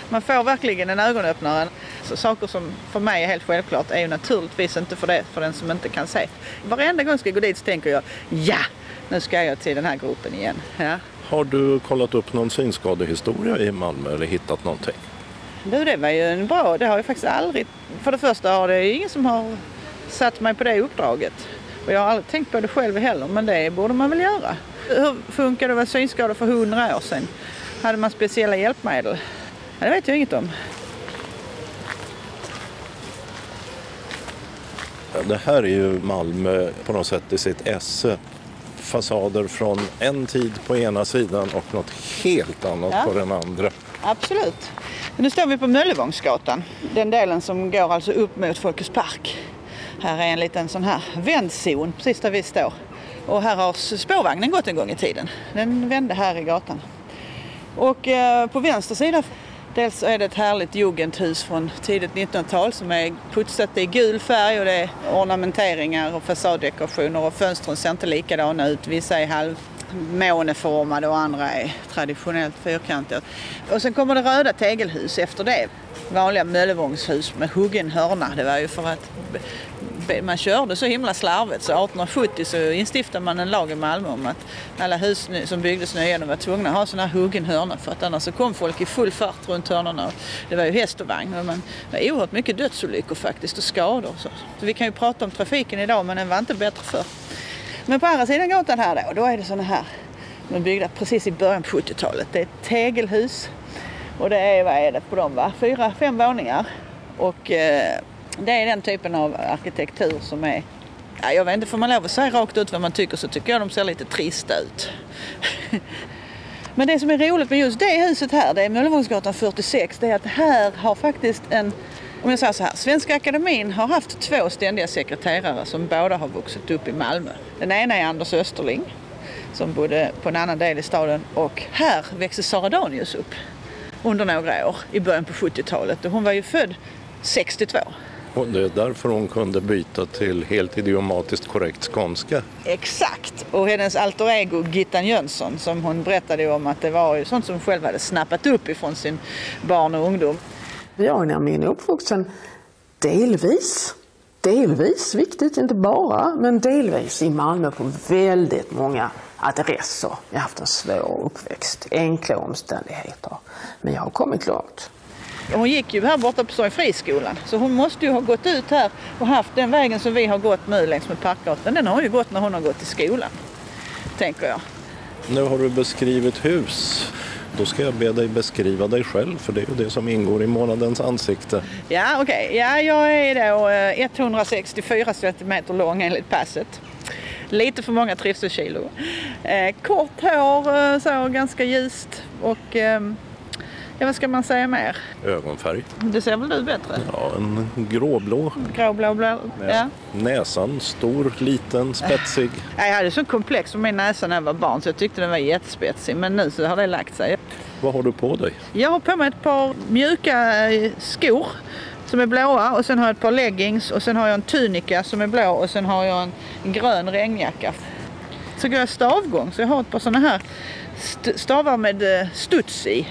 man får verkligen en ögonöppnare. Så saker som för mig är helt självklart är ju naturligtvis inte för det, för den som inte kan se. Varenda gång jag ska gå dit så tänker jag, ja, nu ska jag till den här gruppen igen. Ja. Har du kollat upp någon synskadehistoria i Malmö eller hittat någonting? Du, det var ju en bra, det har jag faktiskt aldrig, för det första har det ingen som har satt mig på det uppdraget. Och jag har aldrig tänkt på det själv heller, men det borde man väl göra. Hur funkar det att vara synskadad för hundra år sedan? Hade man speciella hjälpmedel? Ja, det vet jag inget om. Det här är ju Malmö på något sätt i sitt esse. Fasader från en tid på ena sidan och något helt annat Ja. på den andra. Absolut. Nu står vi på Möllevångsgatan. Den delen som går alltså upp mot Folkets park. Här är en liten sån här vändzon precis där vi står. Och här har spårvagnen gått en gång i tiden. Den vände här i gatan. Och eh, på vänster sida dels är det ett härligt jugendhus från tidigt 1900-tal som är putsat i gul färg och det är ornamenteringar och fasaddekorationer och fönstren ser inte likadana ut. Vissa är halv måneformade och andra är traditionellt fyrkantiga. Och sen kommer det röda tegelhus efter det. Vanliga Möllevångshus med huggen hörna. Det var ju för att man körde så himla slarvigt så 1870 så instiftade man en lag i Malmö om att alla hus som byggdes nya de var tvungna att ha sådana här huggen hörna för att annars så kom folk i full fart runt hörnorna. Det var ju häst och vagn och det var oerhört mycket dödsolyckor faktiskt och skador. och Så. så vi kan ju prata om trafiken idag men den var inte bättre förr. Men på andra sidan gatan här då, då är det sådana här. De är byggda precis i början på 70-talet. Det är ett tegelhus. Och det är, vad är det på dem va? Fyra, fem våningar. Och eh, det är den typen av arkitektur som är Ja, jag vet inte, får man lov att säga rakt ut vad man tycker så tycker jag de ser lite trista ut. (laughs) Men det som är roligt med just det huset här, det är Möllevångsgatan 46, det är att här har faktiskt en om jag säger så här, Svenska Akademin har haft två ständiga sekreterare som båda har vuxit upp i Malmö. Den ena är Anders Österling som bodde på en annan del i staden och här växte Sara Danius upp under några år i början på 70-talet och hon var ju född 62. Och det är därför hon kunde byta till helt idiomatiskt korrekt skånska. Exakt! Och hennes alter ego Gittan Jönsson som hon berättade om att det var ju sånt som hon själv hade snappat upp ifrån sin barn och ungdom. Jag är nämligen uppvuxen delvis delvis viktigt, inte bara, men delvis i Malmö på väldigt många adresser. Jag har haft en svår uppväxt, enkla omständigheter. Men jag har kommit långt. Hon gick ju här borta på friskolan så hon måste ju ha gått ut här och haft den vägen som vi har gått nu längs med Parkgatan. Den har ju gått när hon har gått i skolan, tänker jag. Nu har du beskrivit hus. Då ska jag be dig beskriva dig själv för det är ju det som ingår i månadens ansikte. Ja, okej. Okay. Ja, jag är då eh, 164 cm lång enligt passet. Lite för många trivselkilo. Eh, kort hår, eh, så ganska ljust och eh, Ja, vad ska man säga mer? Ögonfärg. Det ser väl du bättre? Ja, en gråblå. Gråblå, blå. Ja. Näsan, stor, liten, spetsig. (laughs) Ja, jag hade så komplex för min näsa när jag var barn så jag tyckte den var jättespetsig. Men nu så har det lagt sig. Vad har du på dig? Jag har på mig ett par mjuka eh, skor som är blåa och sen har jag ett par leggings och sen har jag en tunika som är blå och sen har jag en grön regnjacka. Så går jag stavgång så jag har ett par sådana här stavar med eh, studs i.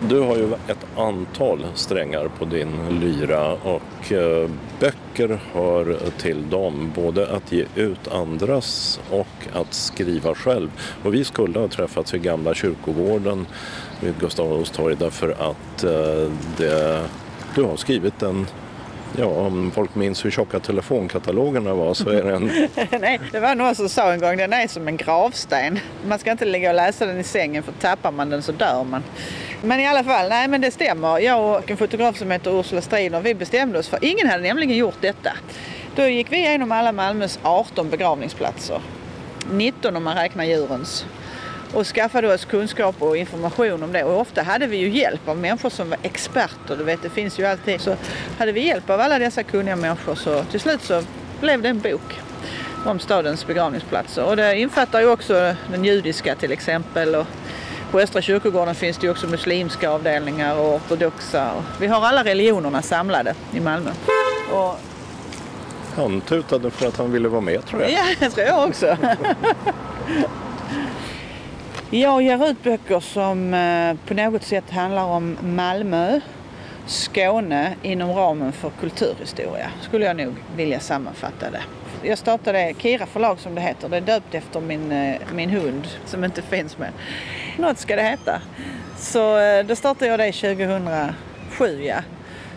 Du har ju ett antal strängar på din lyra och eh, böcker hör till dem. Både att ge ut andras och att skriva själv. Och vi skulle ha träffats vid gamla kyrkogården vid Gustav Adolfs torg därför att eh, det, du har skrivit en Ja, om folk minns hur tjocka telefonkatalogerna var så är den... (laughs) nej, det var någon som sa en gång den är som en gravsten. Man ska inte ligga och läsa den i sängen för tappar man den så dör man. Men i alla fall, nej men det stämmer. Jag och en fotograf som heter Ursula Stridner, vi bestämde oss för, ingen hade nämligen gjort detta. Då gick vi igenom alla Malmös 18 begravningsplatser. 19 om man räknar djurens och skaffade oss kunskap och information om det. Och ofta hade vi ju hjälp av människor som var experter. Du vet, det finns ju alltid. Så hade vi hjälp av alla dessa kunniga människor så till slut så blev det en bok om stadens begravningsplatser. Och det infattar ju också den judiska till exempel. Och på Östra kyrkogården finns det också muslimska avdelningar och ortodoxa. Vi har alla religionerna samlade i Malmö. Och han tutade för att han ville vara med tror jag. Ja, det tror jag också. Jag ger ut böcker som eh, på något sätt handlar om Malmö, Skåne inom ramen för kulturhistoria. Skulle jag nog vilja sammanfatta det. Jag startade Kira förlag som det heter. Det är döpt efter min, eh, min hund som inte finns med. Något ska det heta. Så eh, då startade jag det 2007 ja.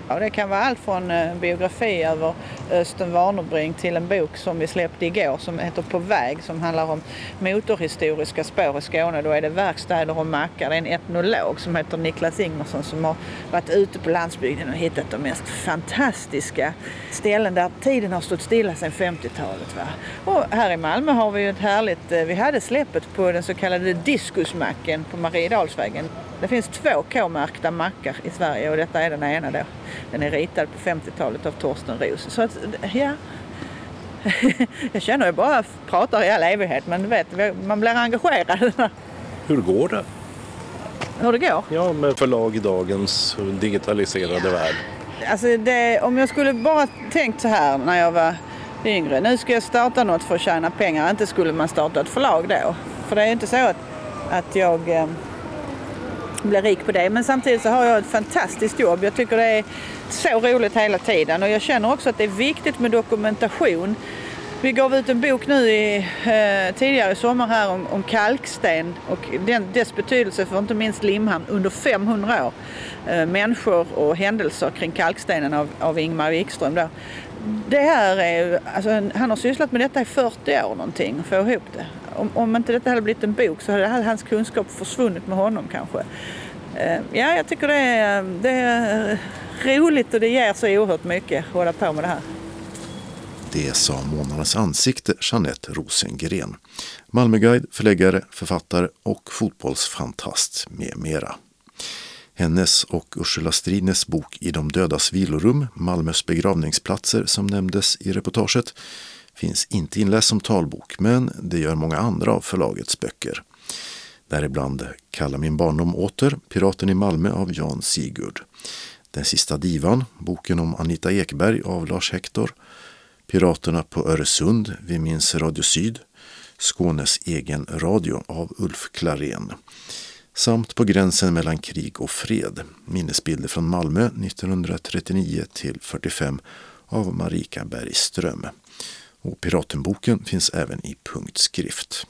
ja det kan vara allt från eh, biografi över Östen Warnerbring till en bok som vi släppte igår som heter På väg som handlar om motorhistoriska spår i Skåne. Då är det verkstäder och mackar. Det är en etnolog som heter Niklas Ingmarsson som har varit ute på landsbygden och hittat de mest fantastiska ställen där tiden har stått stilla sedan 50-talet. Va? Och här i Malmö har vi ju ett härligt, eh, vi hade släppet på den så kallade diskusmacken på Mariedalsvägen. Det finns två K-märkta mackar i Sverige och detta är den ena då. Den är ritad på 50-talet av Torsten Roos. Så att, ja. (laughs) Jag känner ju bara pratar i all evighet men du vet, man blir engagerad. (laughs) Hur går det? Hur det går? Ja, med förlag i dagens digitaliserade ja. värld. Alltså det, om jag skulle bara tänkt så här när jag var yngre. Nu ska jag starta något för att tjäna pengar. Inte skulle man starta ett förlag då. För det är inte så att, att jag eh, bli rik på det. Men samtidigt så har jag ett fantastiskt jobb. Jag tycker det är så roligt hela tiden och jag känner också att det är viktigt med dokumentation. Vi gav ut en bok nu i, eh, tidigare i sommar här om, om kalksten och den, dess betydelse för inte minst Limhamn under 500 år. Eh, människor och händelser kring kalkstenen av, av Ingmar Wikström. Då. Det här är, alltså, han har sysslat med detta i 40 år någonting, få ihop det om, om inte detta hade blivit en bok så hade hans kunskap försvunnit med honom kanske. Eh, ja, jag tycker det är, det är roligt och det ger så oerhört mycket att hålla på med det här. Det sa månadens ansikte Jeanette Rosengren. Malmöguide, förläggare, författare och fotbollsfantast med mera. Hennes och Ursula Stridnes bok I de dödas vilorum, Malmös begravningsplatser som nämndes i reportaget, finns inte inläst som talbok men det gör många andra av förlagets böcker. Däribland Kalla min barndom åter, Piraten i Malmö av Jan Sigurd. Den sista divan, boken om Anita Ekberg av Lars Hector. Piraterna på Öresund, Vi minns Radio Syd. Skånes egen radio av Ulf Klarén. Samt På gränsen mellan krig och fred, minnesbilder från Malmö 1939 till 45 av Marika Bergström. Och Piratenboken finns även i punktskrift.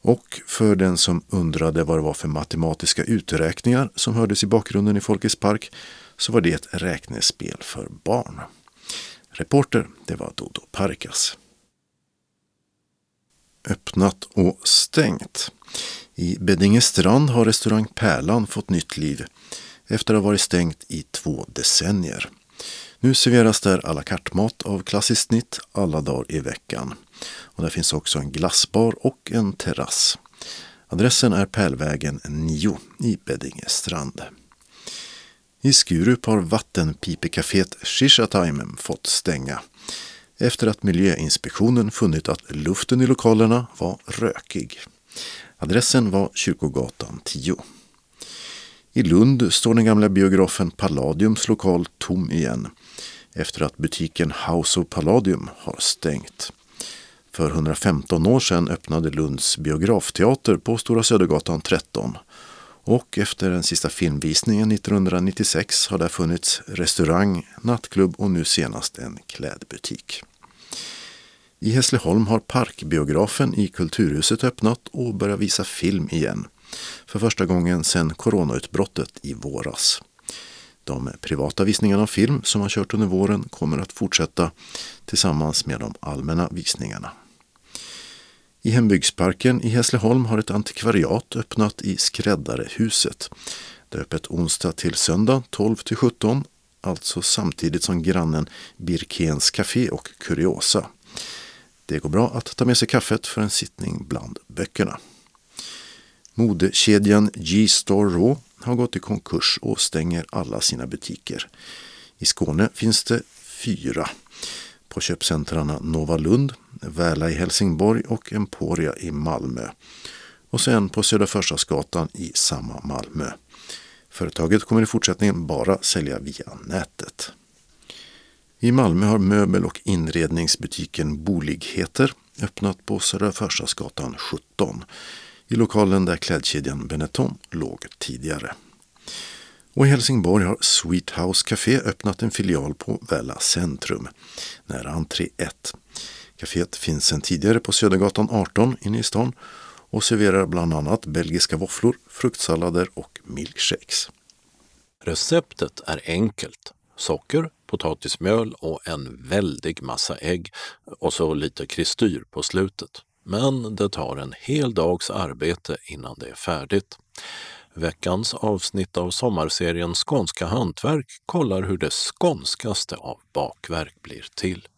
Och för den som undrade vad det var för matematiska uträkningar som hördes i bakgrunden i Folkets park så var det ett räknespel för barn. Reporter, det var Dodo Parkas. Öppnat och stängt. I Beddingestrand har restaurang Pärlan fått nytt liv efter att ha varit stängt i två decennier. Nu serveras där à la carte-mat av klassiskt snitt alla dagar i veckan. Och där finns också en glassbar och en terrass. Adressen är Pärlvägen 9 i Beddingestrand. I Skurup har vattenpipekaféet Shisha Time fått stänga efter att Miljöinspektionen funnit att luften i lokalerna var rökig. Adressen var Kyrkogatan 10. I Lund står den gamla biografen Palladiums lokal tom igen efter att butiken House of Palladium har stängt. För 115 år sedan öppnade Lunds biografteater på Stora Södergatan 13 och efter den sista filmvisningen 1996 har där funnits restaurang, nattklubb och nu senast en klädbutik. I Hässleholm har Parkbiografen i Kulturhuset öppnat och börjar visa film igen. För första gången sedan coronautbrottet i våras. De privata visningarna av film som har kört under våren kommer att fortsätta tillsammans med de allmänna visningarna. I Hembygdsparken i Hässleholm har ett antikvariat öppnat i Skräddarehuset. Det är öppet onsdag till söndag 12 till 17, alltså samtidigt som grannen Birkens Café och Kuriosa. Det går bra att ta med sig kaffet för en sittning bland böckerna. Modekedjan G-Store Raw har gått i konkurs och stänger alla sina butiker. I Skåne finns det fyra. På köpcentrarna Nova Lund, Väla i Helsingborg och Emporia i Malmö. Och sen på Södra Förstadsgatan i samma Malmö. Företaget kommer i fortsättningen bara sälja via nätet. I Malmö har möbel och inredningsbutiken Boligheter öppnat på Södra Förstadsgatan 17 i lokalen där klädkedjan Benetton låg tidigare. Och i Helsingborg har Sweet House Café öppnat en filial på Välla centrum, nära entré 1. Caféet finns sedan tidigare på Södergatan 18 inne i stan och serverar bland annat belgiska våfflor, fruktsallader och milkshakes. Receptet är enkelt. Socker, potatismjöl och en väldig massa ägg och så lite kristyr på slutet. Men det tar en hel dags arbete innan det är färdigt. Veckans avsnitt av sommarserien Skånska hantverk kollar hur det skånskaste av bakverk blir till.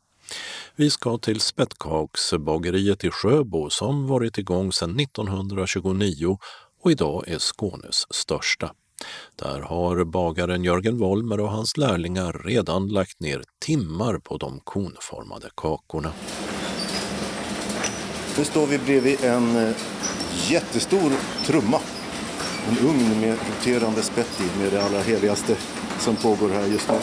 Vi ska till Spettkaksbageriet i Sjöbo som varit igång sedan 1929 och idag är Skånes största. Där har bagaren Jörgen Wollmer och hans lärlingar redan lagt ner timmar på de konformade kakorna. Nu står vi bredvid en eh, jättestor trumma. En ugn med roterande spett i med det allra heligaste som pågår här just nu.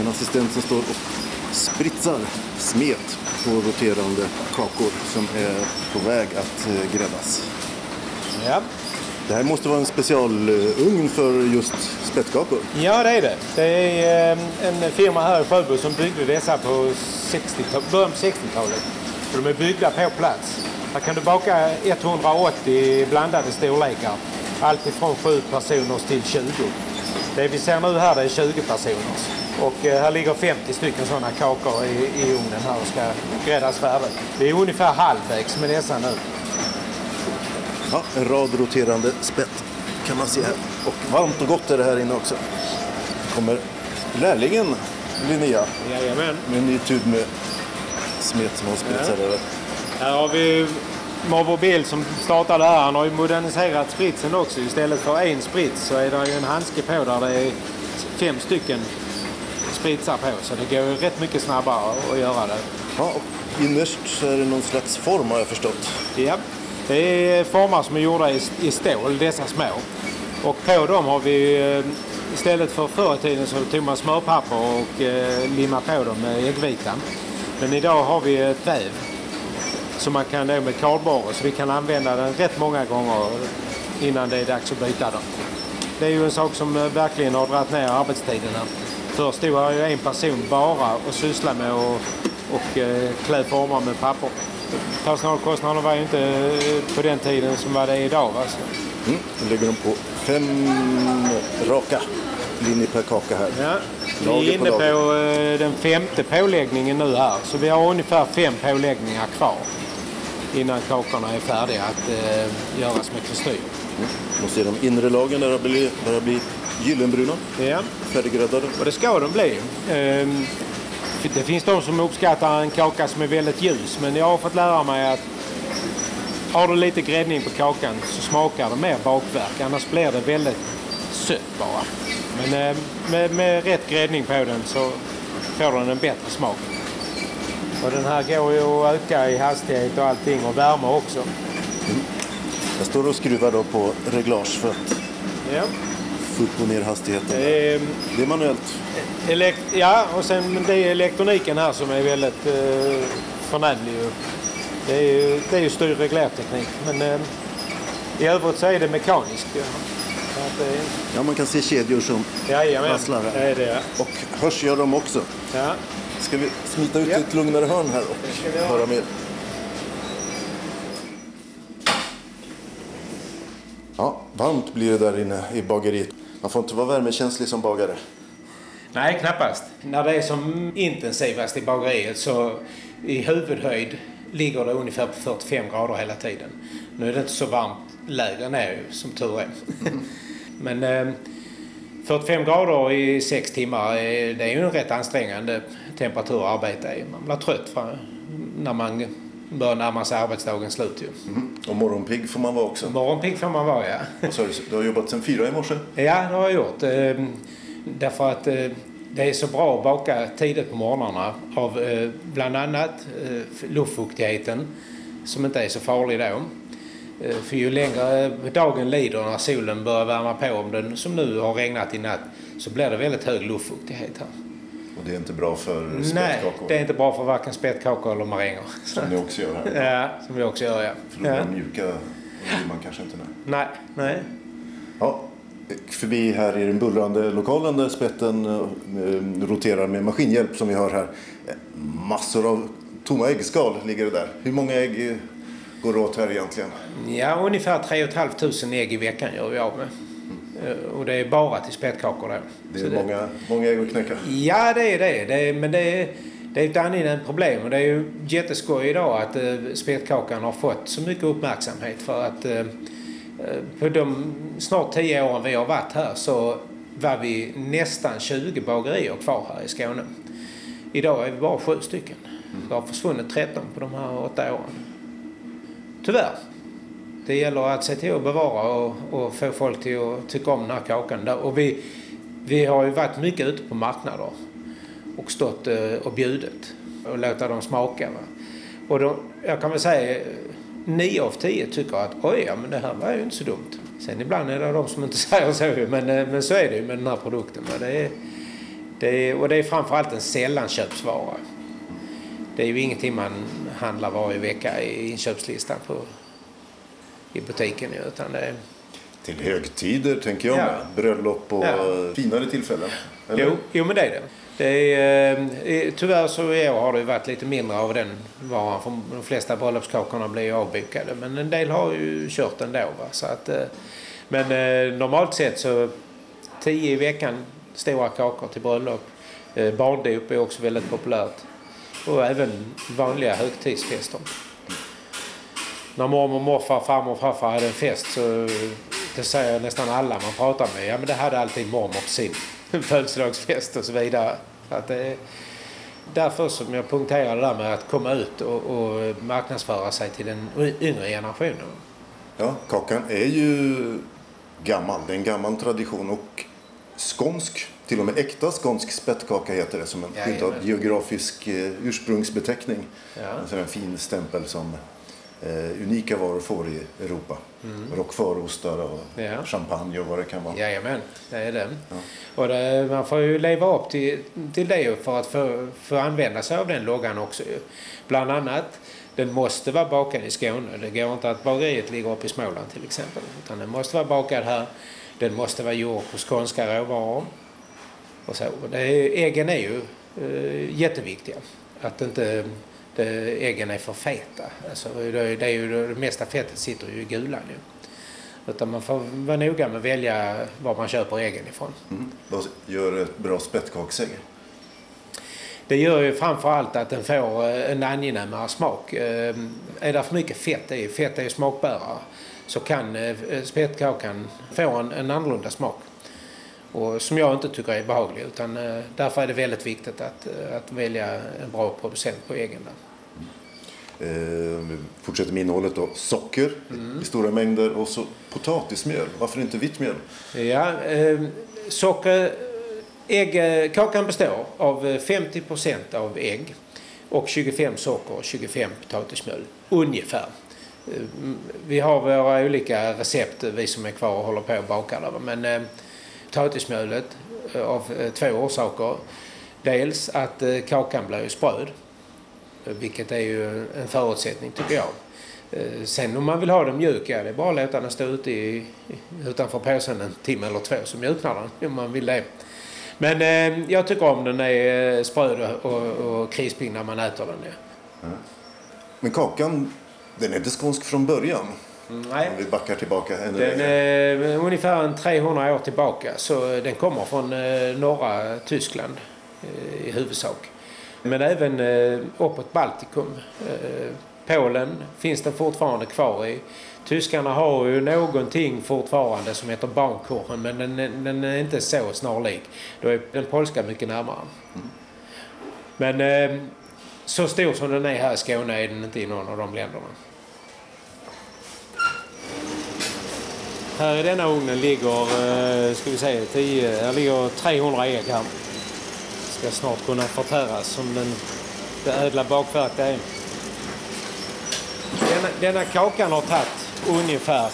En assistent som står och spritsar smet på roterande kakor som är på väg att eh, gräddas. Ja. Det här måste vara en specialugn för just spettkakor. Ja, det är det. Det är eh, en firma här i Sjöbo som byggde dessa på 60 början på 60-talet. De är byggda på plats. Här kan du baka 180 blandade storlekar. Allt ifrån 7 personers till 20. Det vi ser nu här det är 20 personers. Och eh, här ligger 50 stycken sådana kakor i, i ugnen här och ska gräddas färdigt. Vi är ungefär halvvägs med dessa nu. Ja, en rad roterande spett kan man se här. Och varmt och gott är det här inne också. kommer lärlingen Linnea Jajamän. med en ny tub med smet som hon spritsar Ja. över. Här har vi Marvo Bill som startade här. Han har ju moderniserat spritsen också. Istället för en sprits så är det ju en handske på där det är fem stycken spritsar på. Så det går ju rätt mycket snabbare att göra det. Ja, och innerst så är det någon slags form har jag förstått. Ja, det är formar som är gjorda i, i stål, dessa små. Och på dem har vi eh, istället för förr i tiden så tog man smörpapper och eh, limmade på dem med äggvitan. Men idag har vi ett väv som man kan då med kardborre så vi kan använda den rätt många gånger innan det är dags att byta den. Det är ju en sak som eh, verkligen har dragit ner arbetstiderna. Förr stod här ju en person bara och sysslade med att och, eh, klä former med papper. Personalkostnaderna var ju inte eh, på den tiden som var det idag. Va? Mm. Nu lägger de på fem raka linjer per kaka här. Ja. Vi är på inne på eh, den femte påläggningen nu här. Så vi har ungefär fem påläggningar kvar innan kakorna är färdiga att eh, göras med kristyr. Och så är de inre lagren där börjar börjar bli gyllenbruna, Ja. färdiggräddade. Och det ska de bli. Ehm, Det finns de som uppskattar en kaka som är väldigt ljus men jag har fått lära mig att har du lite gräddning på kakan så smakar det mer bakverk. Annars blir det väldigt sött bara. Men eh, med, med rätt gräddning på den så får den en bättre smak. Och den här går ju att öka i hastighet och allting och värme också. Jag står och skruvar då på reglage för att Ja. få upp och ner hastigheten. Ehm, Det är manuellt. Elekt ja, och sen det är elektroniken här som är väldigt eh, förnämlig. Det är ju, det är ju styr reglerteknik. Men eh, i övrigt så är det mekaniskt. Ja. Det Ja, man kan se kedjor som jajamän, rasslar det här. är det. Och hörs gör de också. Ja. Ska vi smita ut Ja. i ett lugnare hörn här och höra mer? Ja, varmt blir det där inne i bageriet. Man får inte vara värmekänslig som bagare. Nej, knappast. När det är som intensivast i bageriet så i huvudhöjd ligger det ungefär på 45 grader hela tiden. Nu är det inte så varmt lägre ner som tur är. (laughs) Men eh, 45 grader i sex timmar, eh, det är ju en rätt ansträngande temperatur att arbeta i. Man blir trött när man börjar närma sig arbetsdagens slut ju. Och morgonpigg får man vara också. Morgonpigg får man vara, ja. Sa du? Har jobbat sedan fyra i morse? Ja, det har jag gjort. Eh, Därför att eh, det är så bra att baka tidigt på morgnarna av eh, bland annat eh, luftfuktigheten som inte är så farlig då. För ju längre dagen lider när solen börjar värma på, om den som nu har regnat i natt, så blir det väldigt hög luftfuktighet här. Och det är inte bra för Nej, spettkakor? det är inte bra för varken spettkakor eller maränger. Som ni också gör här. Ja, som vi också gör, ja. Förlorar ja. de mjuka vill man kanske inte. Nej. Nej, nej. Ja, förbi här i den bullrande lokalen där spetten eh, roterar med maskinhjälp som vi hör här. Massor av tomma äggskal ligger det där. Hur många ägg eh, går åt här egentligen? Ja, ungefär 3 500 ägg i veckan gör vi av med. Eh, Och det är bara till spettkakor. Det Så är många, många ägg att knäcka. Ja, det är det. det är, men det är, det är ett angenämt problem. Och det är ju jätteskoj idag att eh, spetkakan har fått så mycket uppmärksamhet. För att eh, eh, på de snart 10 åren vi har varit här så var vi nästan 20 bagerier kvar här i Skåne. Idag är vi bara sju stycken. Det har försvunnit 13 på de här åtta åren. Tyvärr. Det gäller att se till att bevara och, och få folk till att tycka om den här kakan. Och vi, vi har ju varit mycket ute på marknader och stått eh, och bjudit och låta dem smaka. Va? Och de, jag kan väl säga nio av tio tycker att oj, ja, men det här var ju inte så dumt. Sen ibland är det de som inte (laughs) säger så men, eh, men så är det ju med den här produkten. Va? Det är, det är, och det är framförallt en sällanköpsvara. Det är ju ingenting man handlar varje vecka i inköpslistan på, i butiken utan det Till högtider tänker jag Ja. med. Bröllop och Ja. finare tillfällen. Eller? Jo, jo, men det är det. det är, eh, tyvärr så i år har det varit lite mindre av den varan. För de flesta bröllopskakorna blir ju avbokade. Men en del har ju kört ändå. Va? Så att, eh, men eh, normalt sett så 10 i veckan stora kakor till bröllop. Barndop är också väldigt populärt. Och även vanliga högtidsfester. När mormor, morfar, farmor och farfar hade en fest så det säger nästan alla man pratar med. Ja men det hade alltid mormor på sin (laughs) födelsedagsfest och så vidare. Att det är därför som jag punkterade det där med att komma ut och, och marknadsföra sig till den yngre generationen. Ja, kakan är ju gammal. Det är en gammal tradition och skånsk, till och med äkta skånsk spettkaka heter det som en skyddad geografisk eh, ursprungsbeteckning. Ja. Alltså en fin stämpel som eh, unika varor får i Europa. Mm. Roquefortostar och Ja. champagne och vad det kan vara. Jajamän, det är det. Och det, man får ju leva upp till, till det för att få, få använda sig av den loggan också. Bland annat, den måste vara bakad i Skåne. Det går inte att bageriet ligger uppe i Småland till exempel. Utan den måste vara bakad här. Den måste vara gjord på skånska råvaror. och så. Det äggen är ju eh, jätteviktiga. Att inte det, äggen är för feta. Alltså, det, det är ju, det mesta fettet sitter ju i gulan ju. Utan man får vara noga med att välja var man köper äggen ifrån. Mm. Vad gör ett bra spettkaksägg? Det gör ju framförallt att den får eh, en angenämare smak. Eh, Är det för mycket fett i, fett är ju smakbärare, så kan eh, spettkakan få en, en annorlunda smak. Och som jag inte tycker är behaglig. Utan eh, därför är det väldigt viktigt att, eh, att välja en bra producent på äggen. Där. Eh, vi fortsätter med innehållet då. Socker i stora mängder och så potatismjöl. Varför inte vitt mjöl? Ja, eh, socker, ägg, kakan består av eh, 50% av ägg och 25 socker och 25 potatismjöl. Ungefär. Ehm, vi har våra olika recept, vi som är kvar och håller på och bakar. Där. Men ehm, eh, potatismjölet av eh, två orsaker. Dels att eh, kakan blir ju spröd eh, Vilket är ju en förutsättning tycker jag. Eh, Sen om man vill ha den mjuk, ja det är bara att låta den stå ute i, utanför påsen en timme eller två så mjuknar den om man vill det. Men eh, jag tycker om den är eh, spröd och, och, krispig när man äter den. Ja. Men kakan, den är inte skånsk från början. Nej. Om vi backar tillbaka ännu Den längre. är eh, ungefär en 300 år tillbaka så den kommer från eh, norra Tyskland eh, i huvudsak. Men även eh, uppåt Baltikum. Eh, Polen finns den fortfarande kvar i. Tyskarna har ju någonting fortfarande som heter barnkorren men den, är- den är inte så snarlik. Då är den polska mycket närmare. Men eh, så stor som den är här i Skåne är den inte i någon av de länderna. Här i denna ugnen ligger, ska vi säga, 10, här ligger 300 ägg här. Ska snart kunna förtäras som den, det ädla bakverk det är. Denna, denna kakan har tagit ungefär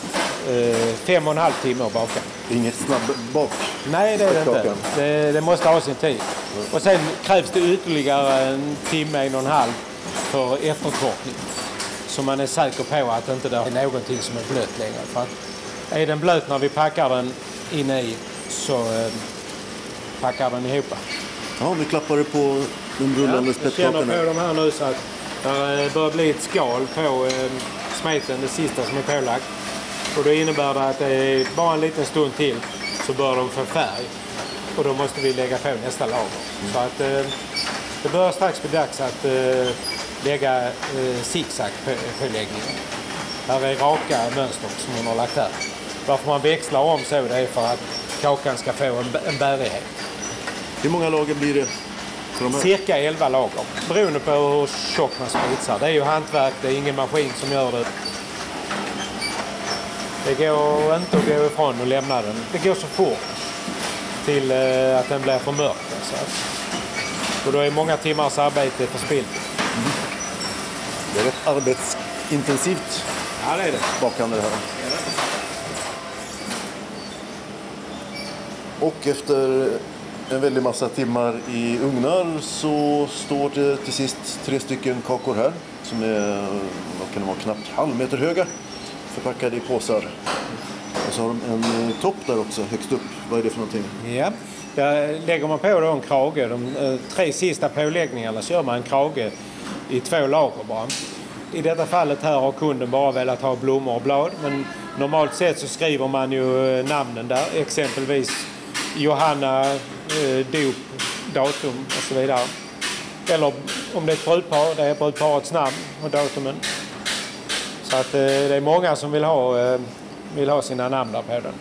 eh, fem och en halv timme att baka. Inget snabbbak. Nej, det är det inte. Det, det måste ha sin tid. Och sen krävs det ytterligare en timme, en och en halv för eftertorkning. Så man är säker på att inte det är någonting som är blött längre. För att är den blöt när vi packar den inne i så eh, packar den ihop. Ja, nu klappar det på de rullande jag känner på de här nu så att det börjar bli ett skal på eh, smeten, det sista som är pålagt. Och då innebär det att det är bara en liten stund till så börjar de få färg. Och då måste vi lägga på nästa lager. Så att eh, det börjar strax bli dags att eh, lägga eh, zigzag på, läggningen. Här är raka mönster som hon har lagt här. Varför man växlar om så det är för att kakan ska få en, en bärighet. Hur många lager blir det? De? Cirka 11 lager. Beroende på hur tjock man spritsar. Det är ju hantverk, det är ingen maskin som gör det. Det går inte att gå ifrån och lämna den. Det går så fort till eh, att den blir för mörk. Så att, och då är många timmars arbete förspillt. Det är rätt arbetsintensivt Ja, det är det. bakande det här. Och efter en väldig massa timmar i ugnar så står det till sist tre stycken kakor här som är vad kan det vara, knappt halv meter höga förpackade i påsar. Och så har de en eh, topp där också högst upp. Vad är det för någonting? Ja. Där lägger man på då en krage. De eh, tre sista påläggningarna så gör man en krage i två lager bara. I detta fallet här har kunden bara velat ha blommor och blad. Men normalt sett så skriver man ju eh, namnen där. Exempelvis Johanna, dop, datum och så vidare. Eller om det är ett brudpar, det är brudparets namn och datumen. Så att eh, det är många som vill ha, eh, vill ha sina namn där på den.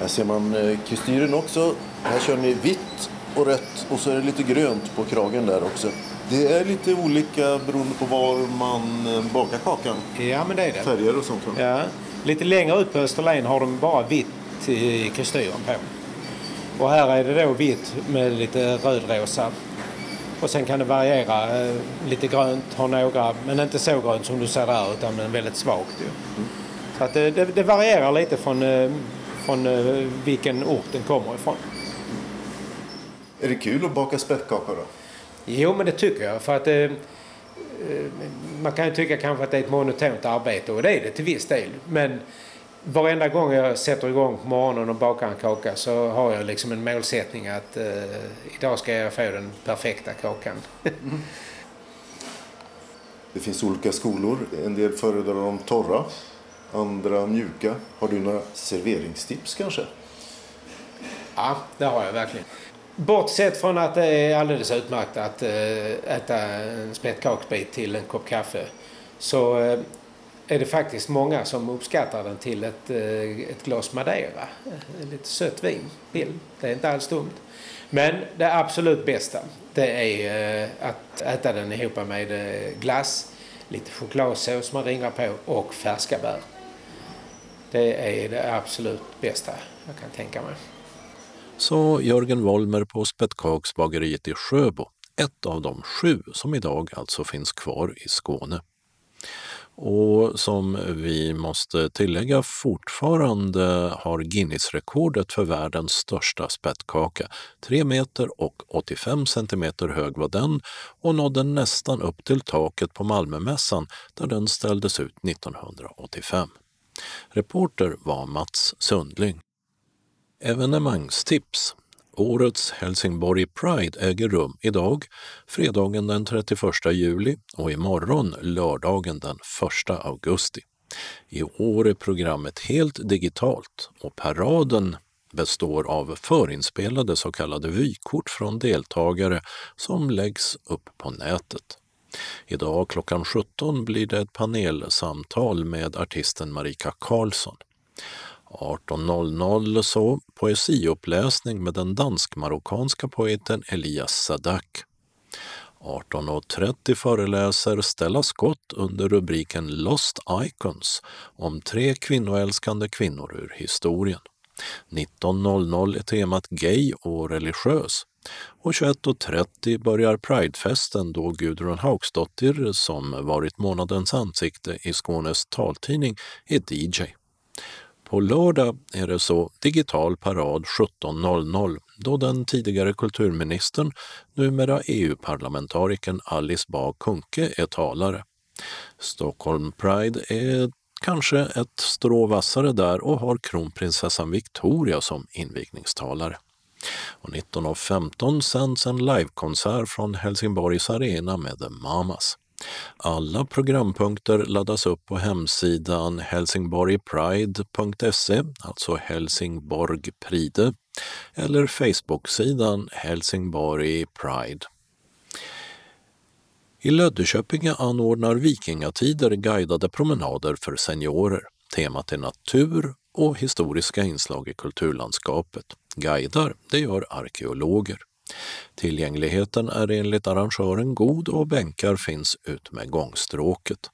Här ser man eh, kristyren också. Här kör ni vitt och rött och så är det lite grönt på kragen där också. Det är lite olika beroende på var man eh, bakar kakan. Ja, men det är det. Färger och sånt. Ja. Lite längre ut på Österlen har de bara vitt i kristyren på. Och här är det då vitt med lite rödrosa. Och sen kan det variera. eh, Lite grönt har några, men inte så grönt som du ser där utan men väldigt svagt. Ju. Så att det, det, det varierar lite från, eh, från eh, vilken ort den kommer ifrån. Är det kul att baka spettkakor då? Jo, men det tycker jag. För att eh, man kan ju tycka kanske att det är ett monotont arbete och det är det till viss del. Men varenda gång jag sätter igång på morgonen och bakar en kaka så har jag liksom en målsättning att eh, idag ska jag få den perfekta kakan. Det finns olika skolor. En del föredrar de torra, andra mjuka. Har du några serveringstips kanske? Ja, det har jag verkligen. Bortsett från att det är alldeles utmärkt att eh, äta en spettkakbit till en kopp kaffe så eh, är det faktiskt många som uppskattar den till ett, eh, ett glas Madeira. Eh, lite sött vin till. Det är inte alls dumt. Men det absolut bästa det är eh, att äta den ihop med glass, lite chokladsås man ringar på och färska bär. Det är det absolut bästa jag kan tänka mig sa Jörgen Wollmer på Spettkaksbageriet i Sjöbo, ett av de sju som idag alltså finns kvar i Skåne. Och som vi måste tillägga fortfarande har Guinness-rekordet för världens största spettkaka. 3 meter och 85 centimeter hög var den och nådde nästan upp till taket på Malmömässan där den ställdes ut 1985. Reporter var Mats Sundling. Evenemangstips. Årets Helsingborg Pride äger rum idag, fredagen den 31 juli och imorgon, lördagen den 1 augusti. I år är programmet helt digitalt och paraden består av förinspelade så kallade vykort från deltagare som läggs upp på nätet. Idag klockan 17 blir det ett panelsamtal med artisten Marika Karlsson. 18.00 så poesiuppläsning med den dansk-marockanska poeten Elias Sadak. 18.30 föreläser Stella Scott under rubriken Lost Icons om tre kvinnoälskande kvinnor ur historien. 19.00 är temat gay och religiös. Och 21.30 börjar Pridefesten då Gudrun Hauksdottir, som varit månadens ansikte i Skånes taltidning, är DJ. På lördag är det så digital parad 17.00 då den tidigare kulturministern, numera EU-parlamentarikern Alice Bah Kuhnke är talare. Stockholm Pride är kanske ett strå vassare där och har kronprinsessan Victoria som invigningstalare. Och 19.15 sänds en livekonsert från Helsingborgs arena med The Mamas. Alla programpunkter laddas upp på hemsidan helsingborgpride.se, alltså Helsingborg Pride, eller Facebook-sidan Helsingborg Pride. I Löddeköpinge anordnar Vikingatider guidade promenader för seniorer. Temat är natur och historiska inslag i kulturlandskapet. Guidar, det gör arkeologer. Tillgängligheten är enligt arrangören god och bänkar finns ut med gångstråket.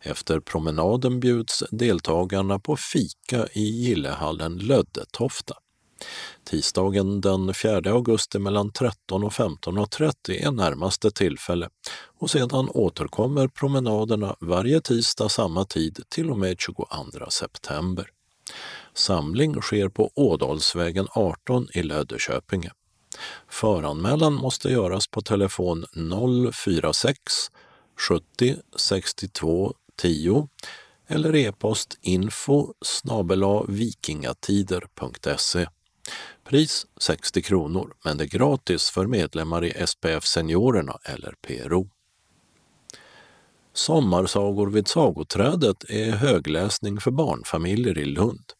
Efter promenaden bjuds deltagarna på fika i gillehallen Löddetofta. Tisdagen den 4 augusti mellan 13 och 15.30 är närmaste tillfälle och sedan återkommer promenaderna varje tisdag samma tid till och med 22 september. Samling sker på Ådalsvägen 18 i Löddeköpinge. Föranmälan måste göras på telefon 046 70 62 10 eller e-post info vikingatider.se. Pris 60 kronor, men det är gratis för medlemmar i SPF Seniorerna eller PRO. Sommarsagor vid Sagoträdet är högläsning för barnfamiljer i Lund.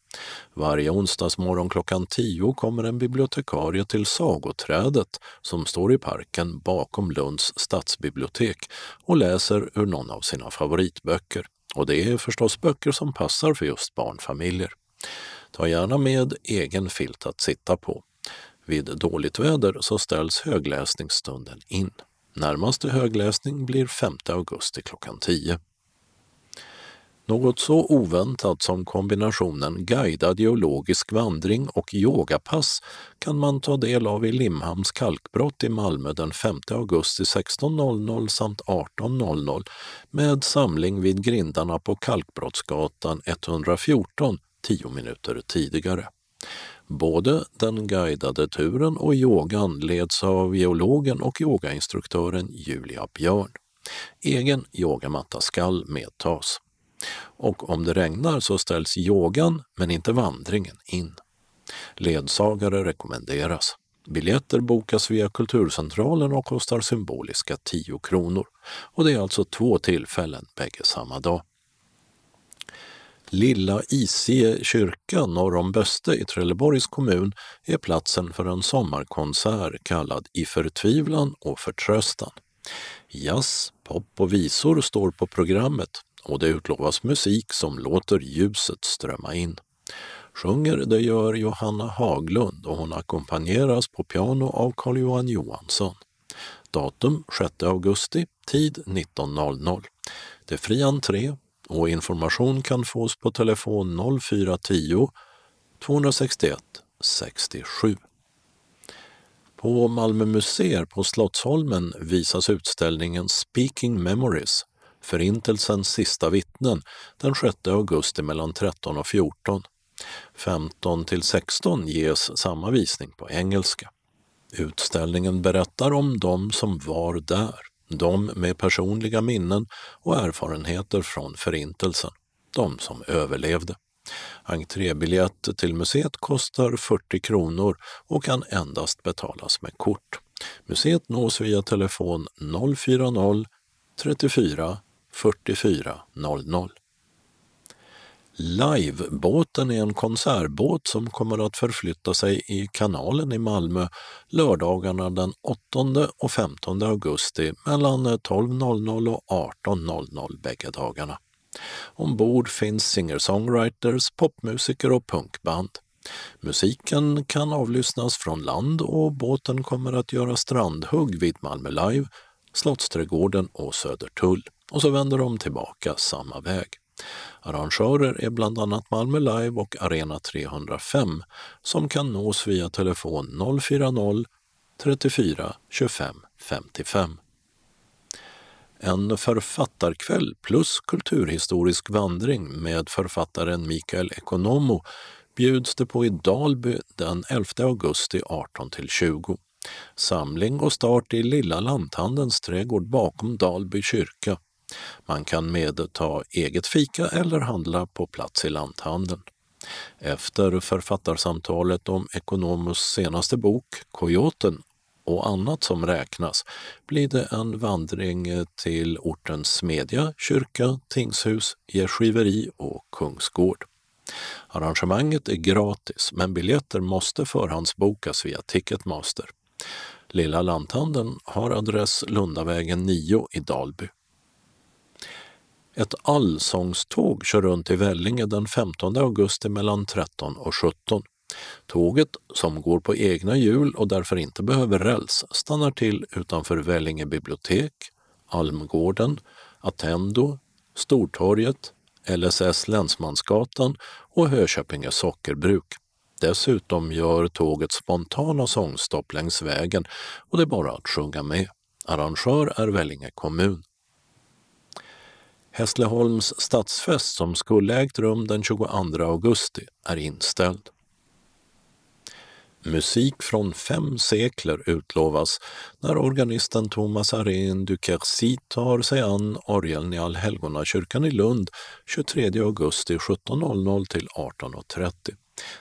Varje onsdagsmorgon klockan 10 kommer en bibliotekarie till Sagoträdet som står i parken bakom Lunds stadsbibliotek och läser ur någon av sina favoritböcker. Och det är förstås böcker som passar för just barnfamiljer. Ta gärna med egen filt att sitta på. Vid dåligt väder så ställs högläsningsstunden in. Närmaste högläsning blir 5 augusti klockan 10. Något så oväntat som kombinationen guidad geologisk vandring och yogapass kan man ta del av i Limhamns kalkbrott i Malmö den 5 augusti 16.00 samt 18.00 med samling vid grindarna på Kalkbrottsgatan 114 tio minuter tidigare. Både den guidade turen och yogan leds av geologen och yogainstruktören Julia Björn. Egen yogamatta skall medtas. Och om det regnar så ställs yogan, men inte vandringen, in. Ledsagare rekommenderas. Biljetter bokas via Kulturcentralen och kostar symboliska 10 kronor. Och det är alltså två tillfällen, bägge samma dag. Lilla Isie kyrka norr om Böste i Trelleborgs kommun är platsen för en sommarkonsert kallad I förtvivlan och förtröstan. Jazz, pop och visor står på programmet och det utlovas musik som låter ljuset strömma in. Sjunger det gör Johanna Haglund och hon ackompanjeras på piano av Carl-Johan Johansson. Datum 6 augusti, tid 19.00. Det är fri entré och information kan fås på telefon 0410 261 67. På Malmö museer på Slottsholmen visas utställningen Speaking Memories, Förintelsens sista vittnen, den 6 augusti mellan 13 och 14. 15 till 16 ges samma visning på engelska. Utställningen berättar om de som var där, de med personliga minnen och erfarenheter från Förintelsen, de som överlevde. Entrébiljett till museet kostar 40 kronor och kan endast betalas med kort. Museet nås via telefon 040 34 44.00. Livebåten är en konsertbåt som kommer att förflytta sig i kanalen i Malmö lördagarna den 8 och 15 augusti mellan 12.00 och 18.00 bägge dagarna. Ombord finns singer-songwriters, popmusiker och punkband. Musiken kan avlyssnas från land och båten kommer att göra strandhugg vid Malmö Live, Slottsträdgården och Södertull. Och så vänder de tillbaka samma väg. Arrangörer är bland annat Malmö Live och Arena 305 som kan nås via telefon 040 34 25 55. En författarkväll plus kulturhistorisk vandring med författaren Mikael Ekonomo bjuds det på i Dalby den 11 augusti 18 20. Samling och start i Lilla Lanthandelns trädgård bakom Dalby kyrka. Man kan medta eget fika eller handla på plats i lanthandeln. Efter författarsamtalet om Ekonomus senaste bok Kojoten och annat som räknas blir det en vandring till ortens smedja, kyrka, tingshus, gästgiveri och kungsgård. Arrangemanget är gratis men biljetter måste förhandsbokas via Ticketmaster. Lilla lanthandeln har adress Lundavägen 9 i Dalby. Ett allsångståg kör runt i Vellinge den 15 augusti mellan 13 och 17. Tåget, som går på egna hjul och därför inte behöver räls, stannar till utanför Vellinge bibliotek, Almgården, Attendo, Stortorget, LSS Länsmansgatan och Hököpinge sockerbruk. Dessutom gör tåget spontana sångstopp längs vägen och det är bara att sjunga med. Arrangör är Vellinge kommun. Hässleholms stadsfest som skulle ägt rum den 22 augusti är inställd. Musik från fem sekler utlovas när organisten Thomas Arén du Quercy tar sig an orgeln i Allhelgonakyrkan i Lund 23 augusti 17.00 till 18.30.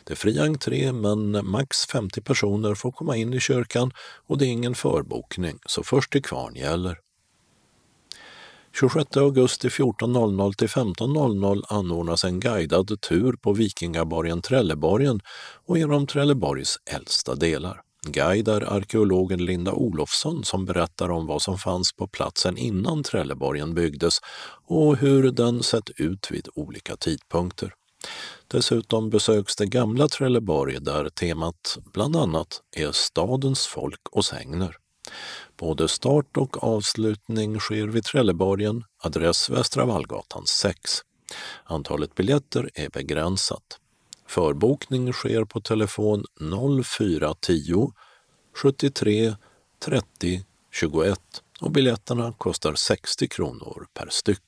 Det är fri entré men max 50 personer får komma in i kyrkan och det är ingen förbokning, så först till kvarn gäller. 26 augusti 14.00 till 15.00 anordnas en guidad tur på Vikingaborgen Trelleborgen och genom Trelleborgs äldsta delar. Guide är arkeologen Linda Olofsson som berättar om vad som fanns på platsen innan Trelleborgen byggdes och hur den sett ut vid olika tidpunkter. Dessutom besöks det gamla Trelleborg där temat bland annat är stadens folk och sägner. Både start och avslutning sker vid Trelleborgen, adress Västra Vallgatan 6. Antalet biljetter är begränsat. Förbokning sker på telefon 0410 73 30 21 och biljetterna kostar 60 kronor per styck.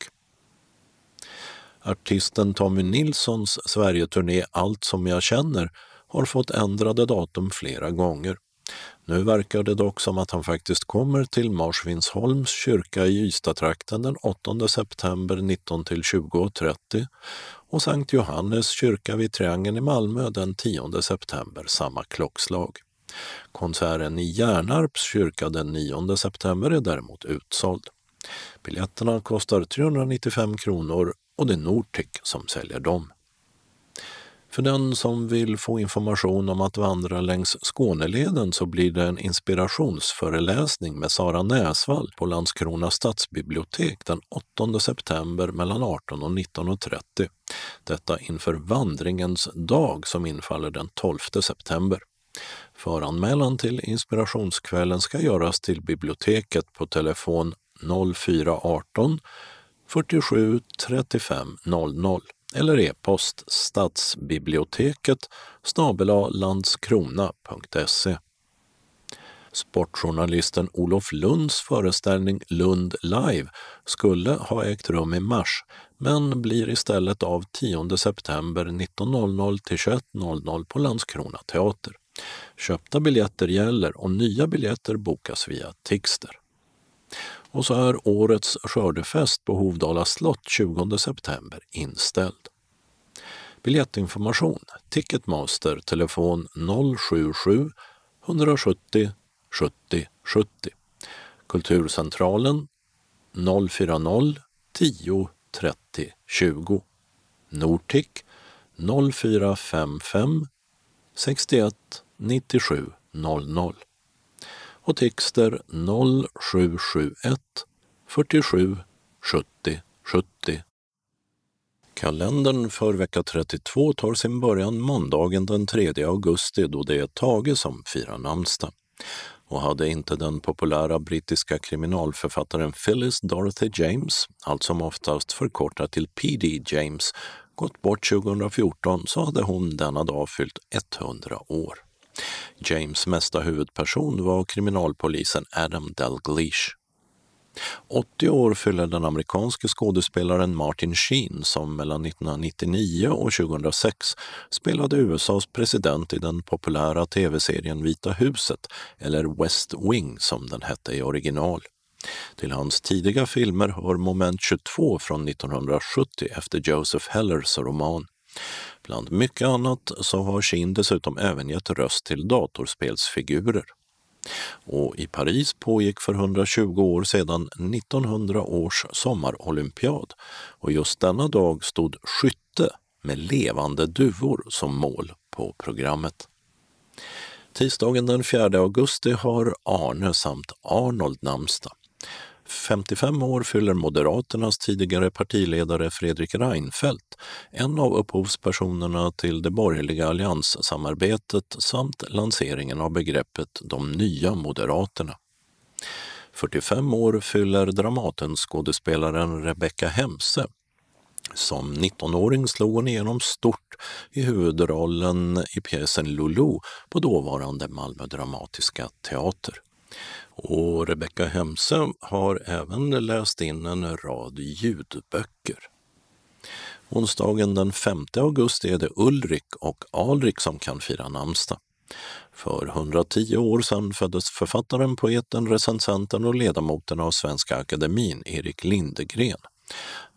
Artisten Tommy Nilssons Sverigeturné Allt som jag känner har fått ändrade datum flera gånger. Nu verkar det dock som att han faktiskt kommer till Marsvinsholms kyrka i Ystadtrakten den 8 september 19 till 20.30 och Sankt Johannes kyrka vid Triangeln i Malmö den 10 september samma klockslag. Konserten i Hjärnarps kyrka den 9 september är däremot utsåld. Biljetterna kostar 395 kronor och det är Nortic som säljer dem. För den som vill få information om att vandra längs Skåneleden så blir det en inspirationsföreläsning med Sara Näsvall på Landskrona stadsbibliotek den 8 september mellan 18 och 19.30. Detta inför vandringens dag som infaller den 12 september. Föranmälan till inspirationskvällen ska göras till biblioteket på telefon 0418 47 35 00 eller e-post stadsbiblioteket landskrona.se. Sportjournalisten Olof Lunds föreställning Lund Live skulle ha ägt rum i mars men blir istället av 10 september 19.00 till 21.00 på Landskrona teater. Köpta biljetter gäller och nya biljetter bokas via Tixter. Och så är årets skördefest på Hovdala slott 20 september inställd. Biljettinformation Ticketmaster telefon 077 170 70 70. Kulturcentralen 040 10 30 20. Nortic 0455 61 97 00 och texter 0771 47 70 70. Kalendern för vecka 32 tar sin början måndagen den 3 augusti då det är Tage som firar namnsdag. Och hade inte den populära brittiska kriminalförfattaren Phyllis Dorothy James, allt som oftast förkortat till P.D. James, gått bort 2014 så hade hon denna dag fyllt 100 år. James mesta huvudperson var kriminalpolisen Adam Dalgleish. 80 år fyller den amerikanske skådespelaren Martin Sheen som mellan 1999 och 2006 spelade USAs president i den populära tv-serien Vita huset, eller West Wing som den hette i original. Till hans tidiga filmer hör Moment 22 från 1970 efter Joseph Hellers roman. Bland mycket annat så har Shin dessutom även gett röst till datorspelsfigurer. Och i Paris pågick för 120 år sedan 1900 års sommarolympiad och just denna dag stod skytte med levande duvor som mål på programmet. Tisdagen den 4 augusti har Arne samt Arnold namnsdag. 55 år fyller Moderaternas tidigare partiledare Fredrik Reinfeldt, en av upphovspersonerna till det borgerliga allianssamarbetet samt lanseringen av begreppet de nya moderaterna. 45 år fyller Dramatenskådespelaren Rebecca Hemse. Som 19-åring slog hon igenom stort i huvudrollen i pjäsen Lulu på dåvarande Malmö Dramatiska Teater. Och Rebecka Hemse har även läst in en rad ljudböcker. Onsdagen den 5 augusti är det Ulrik och Alrik som kan fira namnsdag. För 110 år sedan föddes författaren, poeten, recensenten och ledamoten av Svenska Akademin, Erik Lindegren.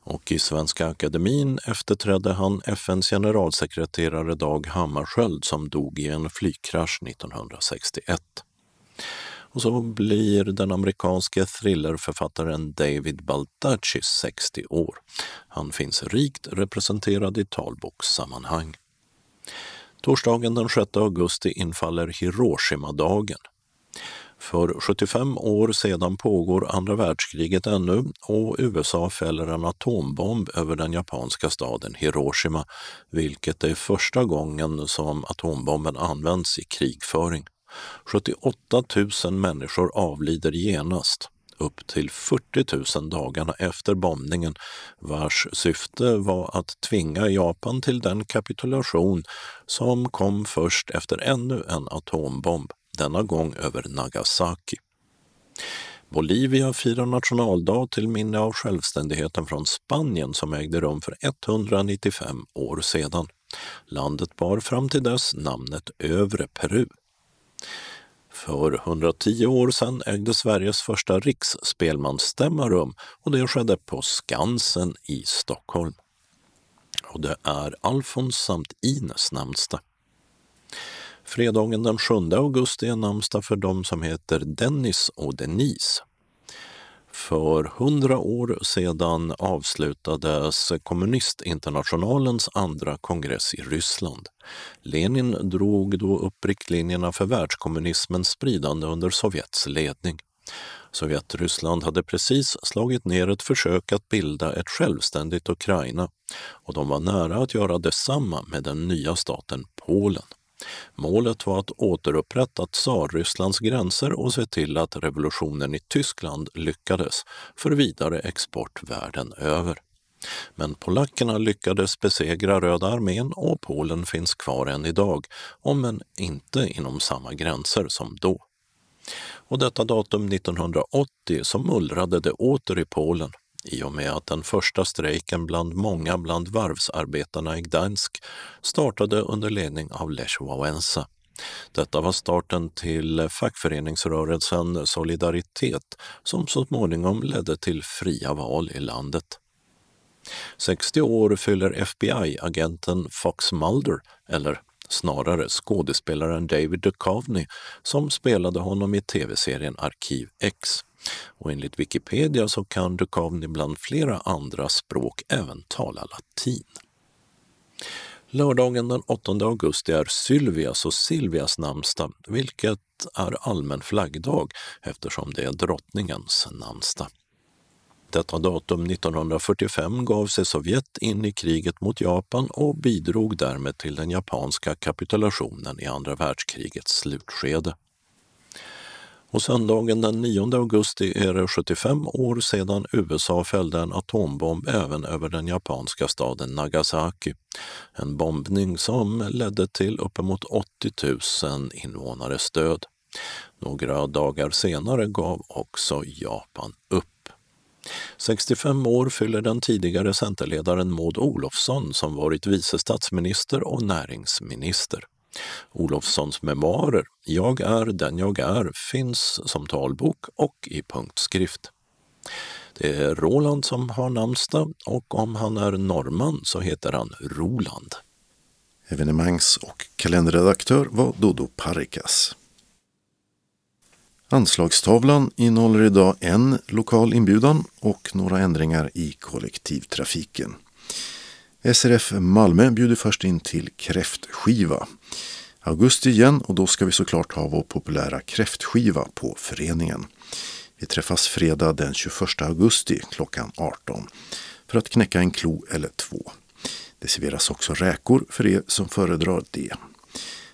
Och i Svenska Akademin efterträdde han FNs generalsekreterare Dag Hammarskjöld som dog i en flygkrasch 1961. Och så blir den amerikanske thrillerförfattaren David Baldacci 60 år. Han finns rikt representerad i talbokssammanhang. Torsdagen den 6 augusti infaller Hiroshima-dagen. För 75 år sedan pågår andra världskriget ännu och USA fäller en atombomb över den japanska staden Hiroshima, vilket är första gången som atombomben används i krigföring. 78 000 människor avlider genast upp till 40 000 dagarna efter bombningen vars syfte var att tvinga Japan till den kapitulation som kom först efter ännu en atombomb, denna gång över Nagasaki. Bolivia firar nationaldag till minne av självständigheten från Spanien som ägde rum för 195 år sedan. Landet bar fram till dess namnet Övre Peru. För 110 år sedan ägde Sveriges första riksspelmansstämma rum och det skedde på Skansen i Stockholm. Och det är Alfons samt Ines namnsdag. Fredagen den 7 augusti är namnsdag för de som heter Dennis och Denise. För hundra år sedan avslutades Kommunistinternationalens andra kongress i Ryssland. Lenin drog då upp riktlinjerna för världskommunismens spridande under Sovjets ledning. Sovjetryssland hade precis slagit ner ett försök att bilda ett självständigt Ukraina och de var nära att göra detsamma med den nya staten Polen. Målet var att återupprätta Tsarrysslands gränser och se till att revolutionen i Tyskland lyckades för vidare export världen över. Men polackerna lyckades besegra Röda armén och Polen finns kvar än idag, om än inte inom samma gränser som då. Och detta datum 1980 så mullrade det åter i Polen i och med att den första strejken bland många bland varvsarbetarna i Gdansk startade under ledning av Lech Wałęsa. Detta var starten till fackföreningsrörelsen Solidaritet som så småningom ledde till fria val i landet. 60 år fyller FBI-agenten Fox Mulder, eller snarare skådespelaren David Duchovny som spelade honom i tv-serien Arkiv X. Och enligt Wikipedia så kan Duchovny bland flera andra språk även tala latin. Lördagen den 8 augusti är Sylvias och Silvias namnsdag, vilket är allmän flaggdag eftersom det är drottningens namnsdag. Detta datum 1945 gav sig Sovjet in i kriget mot Japan och bidrog därmed till den japanska kapitulationen i andra världskrigets slutskede. Och söndagen den 9 augusti är det 75 år sedan USA fällde en atombomb även över den japanska staden Nagasaki. En bombning som ledde till uppemot 80 000 invånares död. Några dagar senare gav också Japan upp. 65 år fyller den tidigare centerledaren Maud Olofsson som varit vice statsminister och näringsminister. Olofssons memoarer Jag är den jag är finns som talbok och i punktskrift. Det är Roland som har namnsdag och om han är norrman så heter han Roland. Evenemangs och kalenderredaktör var Dodo Parikas. Anslagstavlan innehåller idag en lokal inbjudan och några ändringar i kollektivtrafiken. SRF Malmö bjuder först in till kräftskiva. Augusti igen och då ska vi såklart ha vår populära kräftskiva på föreningen. Vi träffas fredag den 21 augusti klockan 18 för att knäcka en klo eller två. Det serveras också räkor för er som föredrar det.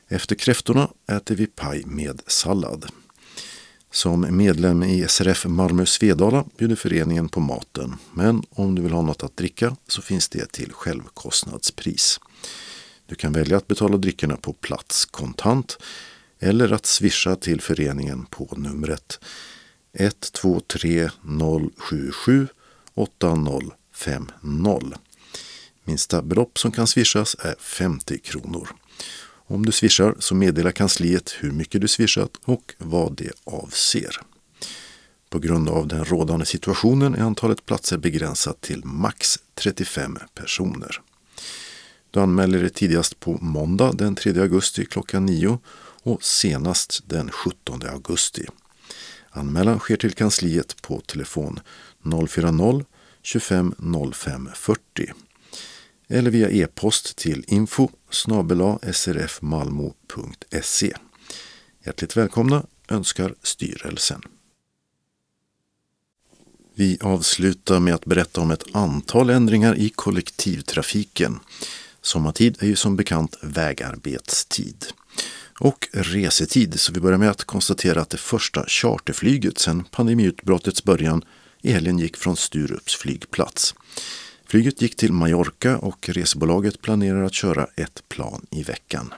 Efter kräftorna äter vi paj med sallad. Som medlem i SRF Malmö Svedala bjuder föreningen på maten. Men om du vill ha något att dricka så finns det till självkostnadspris. Du kan välja att betala dryckerna på plats kontant eller att swisha till föreningen på numret 123 077 8050. Minsta belopp som kan swishas är 50 kronor. Om du swishar så meddelar kansliet hur mycket du swishat och vad det avser. På grund av den rådande situationen är antalet platser begränsat till max 35 personer. Du anmäler dig tidigast på måndag den 3 augusti klockan 9 och senast den 17 augusti. Anmälan sker till kansliet på telefon 040 25 05 40 eller via e-post till info srfmalmo.se. Hjärtligt välkomna önskar styrelsen. Vi avslutar med att berätta om ett antal ändringar i kollektivtrafiken. Sommartid är ju som bekant vägarbetstid. Och resetid, så vi börjar med att konstatera att det första charterflyget sedan pandemiutbrottets början i helgen gick från Sturups flygplats. Flyget gick till Mallorca och resebolaget planerar att köra ett plan i veckan.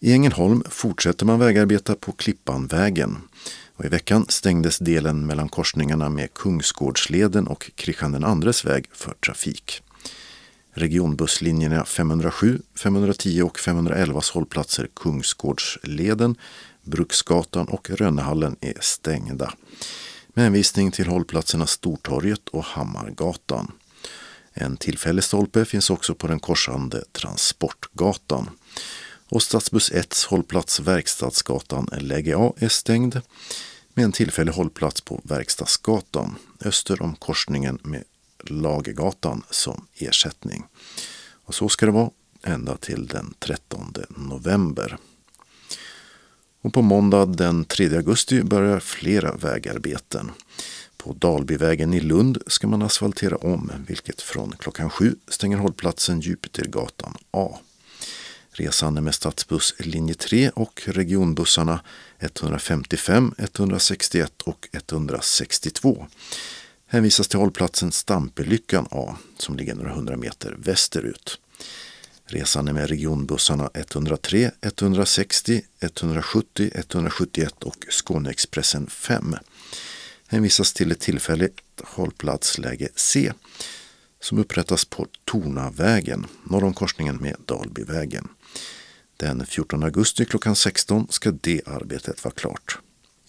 I Ängelholm fortsätter man vägarbeta på Klippanvägen och i veckan stängdes delen mellan korsningarna med Kungsgårdsleden och Kristian IIs väg för trafik. Regionbusslinjerna 507, 510 och 511 hållplatser Kungsgårdsleden, Bruksgatan och Rönnehallen är stängda. Med hänvisning till hållplatserna Stortorget och Hammargatan. En tillfällig stolpe finns också på den korsande Transportgatan. Och stadsbuss 1 hållplats Verkstadsgatan läge A är stängd med en tillfällig hållplats på Verkstadsgatan öster om korsningen med Lagergatan som ersättning. Och så ska det vara ända till den 13 november. Och på måndag den 3 augusti börjar flera vägarbeten. På Dalbyvägen i Lund ska man asfaltera om, vilket från klockan sju stänger hållplatsen Jupitergatan A. Resande med stadsbuss linje 3 och regionbussarna 155, 161 och 162 hänvisas till hållplatsen Stampelyckan A som ligger några hundra meter västerut. Resande med regionbussarna 103, 160, 170, 171 och Skåneexpressen 5 hänvisas till ett tillfälligt hållplatsläge C som upprättas på Tornavägen norr om korsningen med Dalbyvägen. Den 14 augusti klockan 16 ska det arbetet vara klart.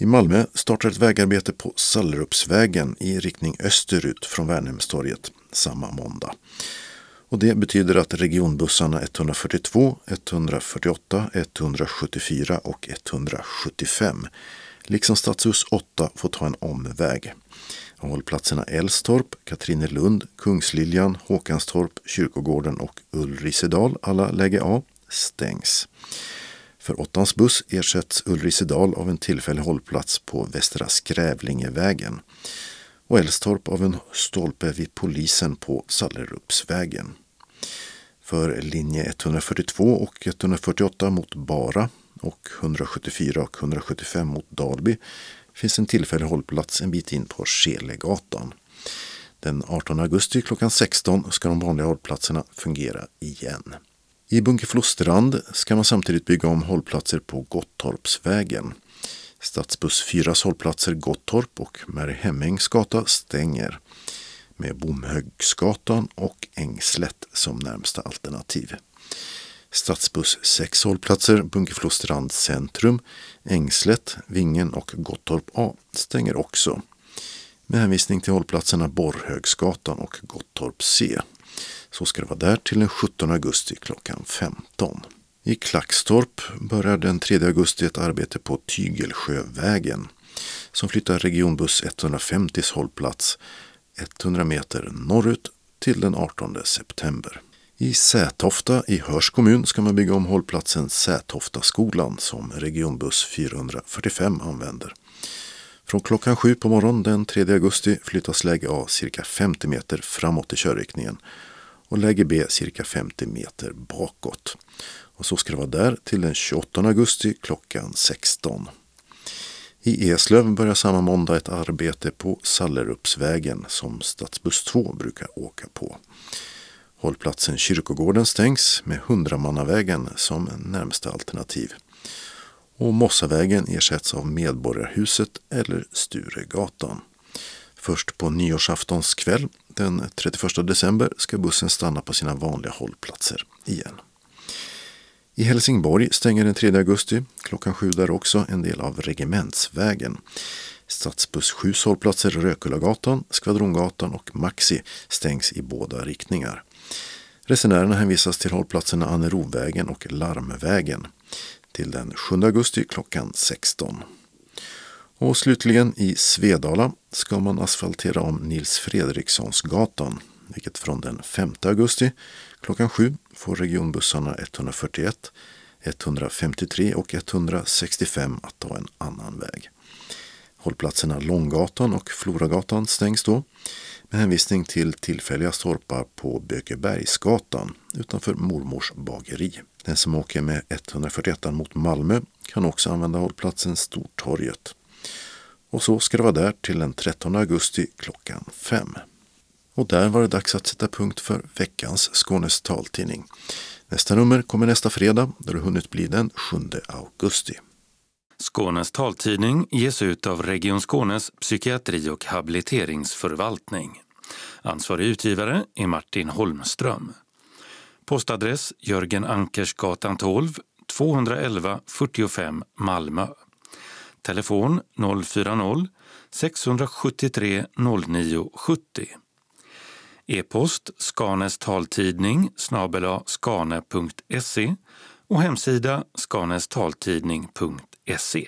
I Malmö startar ett vägarbete på Sallerupsvägen i riktning österut från Värnhemstorget samma måndag. Och det betyder att regionbussarna 142, 148, 174 och 175 liksom stadshus 8 får ta en omväg. Hållplatserna Älstorp, Katrinelund, Kungsliljan, Håkanstorp, Kyrkogården och Ulrisedal, alla läge A, stängs. För åttans buss ersätts Ulricedal av en tillfällig hållplats på Västra Skrävlingevägen och Älstorp av en stolpe vid polisen på Sallerupsvägen. För linje 142 och 148 mot Bara och 174 och 175 mot Dalby finns en tillfällig hållplats en bit in på Skelegatan. Den 18 augusti klockan 16 ska de vanliga hållplatserna fungera igen. I Bunkeflostrand ska man samtidigt bygga om hållplatser på Gottorpsvägen. Stadsbuss 4 hållplatser Gottorp och Mary Hemmings gata stänger med Bomhögsgatan och Ängslätt som närmsta alternativ. Stadsbuss 6 hållplatser Bunkeflostrand centrum, Ängslätt, Vingen och Gottorp A stänger också. Med hänvisning till hållplatserna Borrhögsgatan och Gottorp C. Så ska det vara där till den 17 augusti klockan 15. I Klackstorp börjar den 3 augusti ett arbete på Tygelsjövägen som flyttar regionbuss 150s hållplats 100 meter norrut till den 18 september. I Sätofta i Hörs kommun ska man bygga om hållplatsen Sätoftaskolan som regionbuss 445 använder. Från klockan 7 på morgonen den 3 augusti flyttas läge A cirka 50 meter framåt i körriktningen och läge B cirka 50 meter bakåt. Och så ska det vara där till den 28 augusti klockan 16. I Eslöv börjar samma måndag ett arbete på Sallerupsvägen som stadsbuss 2 brukar åka på. Hållplatsen Kyrkogården stängs med Hundramannavägen som närmsta alternativ. Och Mossavägen ersätts av Medborgarhuset eller Sturegatan. Först på nyårsaftons kväll den 31 december ska bussen stanna på sina vanliga hållplatser igen. I Helsingborg stänger den 3 augusti klockan sju där också en del av Regementsvägen. Stadsbuss 7 hållplatser Rökullagatan, Skvadrongatan och Maxi stängs i båda riktningar. Resenärerna hänvisas till hållplatserna Annerovägen och Larmvägen till den 7 augusti klockan 16. Och slutligen i Svedala ska man asfaltera om Nils Fredrikssonsgatan vilket från den 5 augusti klockan 7 får regionbussarna 141, 153 och 165 att ta en annan väg. Hållplatserna Långgatan och Floragatan stängs då med hänvisning till tillfälliga stolpar på Bökebergsgatan utanför mormors bageri. Den som åker med 141 mot Malmö kan också använda hållplatsen Stortorget. Och så ska det vara där till den 13 augusti klockan 5. Och där var det dags att sätta punkt för veckans Skånes taltidning. Nästa nummer kommer nästa fredag då det hunnit bli den 7 augusti. Skånes taltidning ges ut av Region Skånes psykiatri och habiliteringsförvaltning. Ansvarig utgivare är Martin Holmström. Postadress Jörgen Ankersgatan 12, 211 45 Malmö. Telefon 040-673 0970. E-post Skanes taltidning snabela skane.se och hemsida skanestaltidning.se.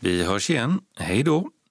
Vi hörs igen. Hej då!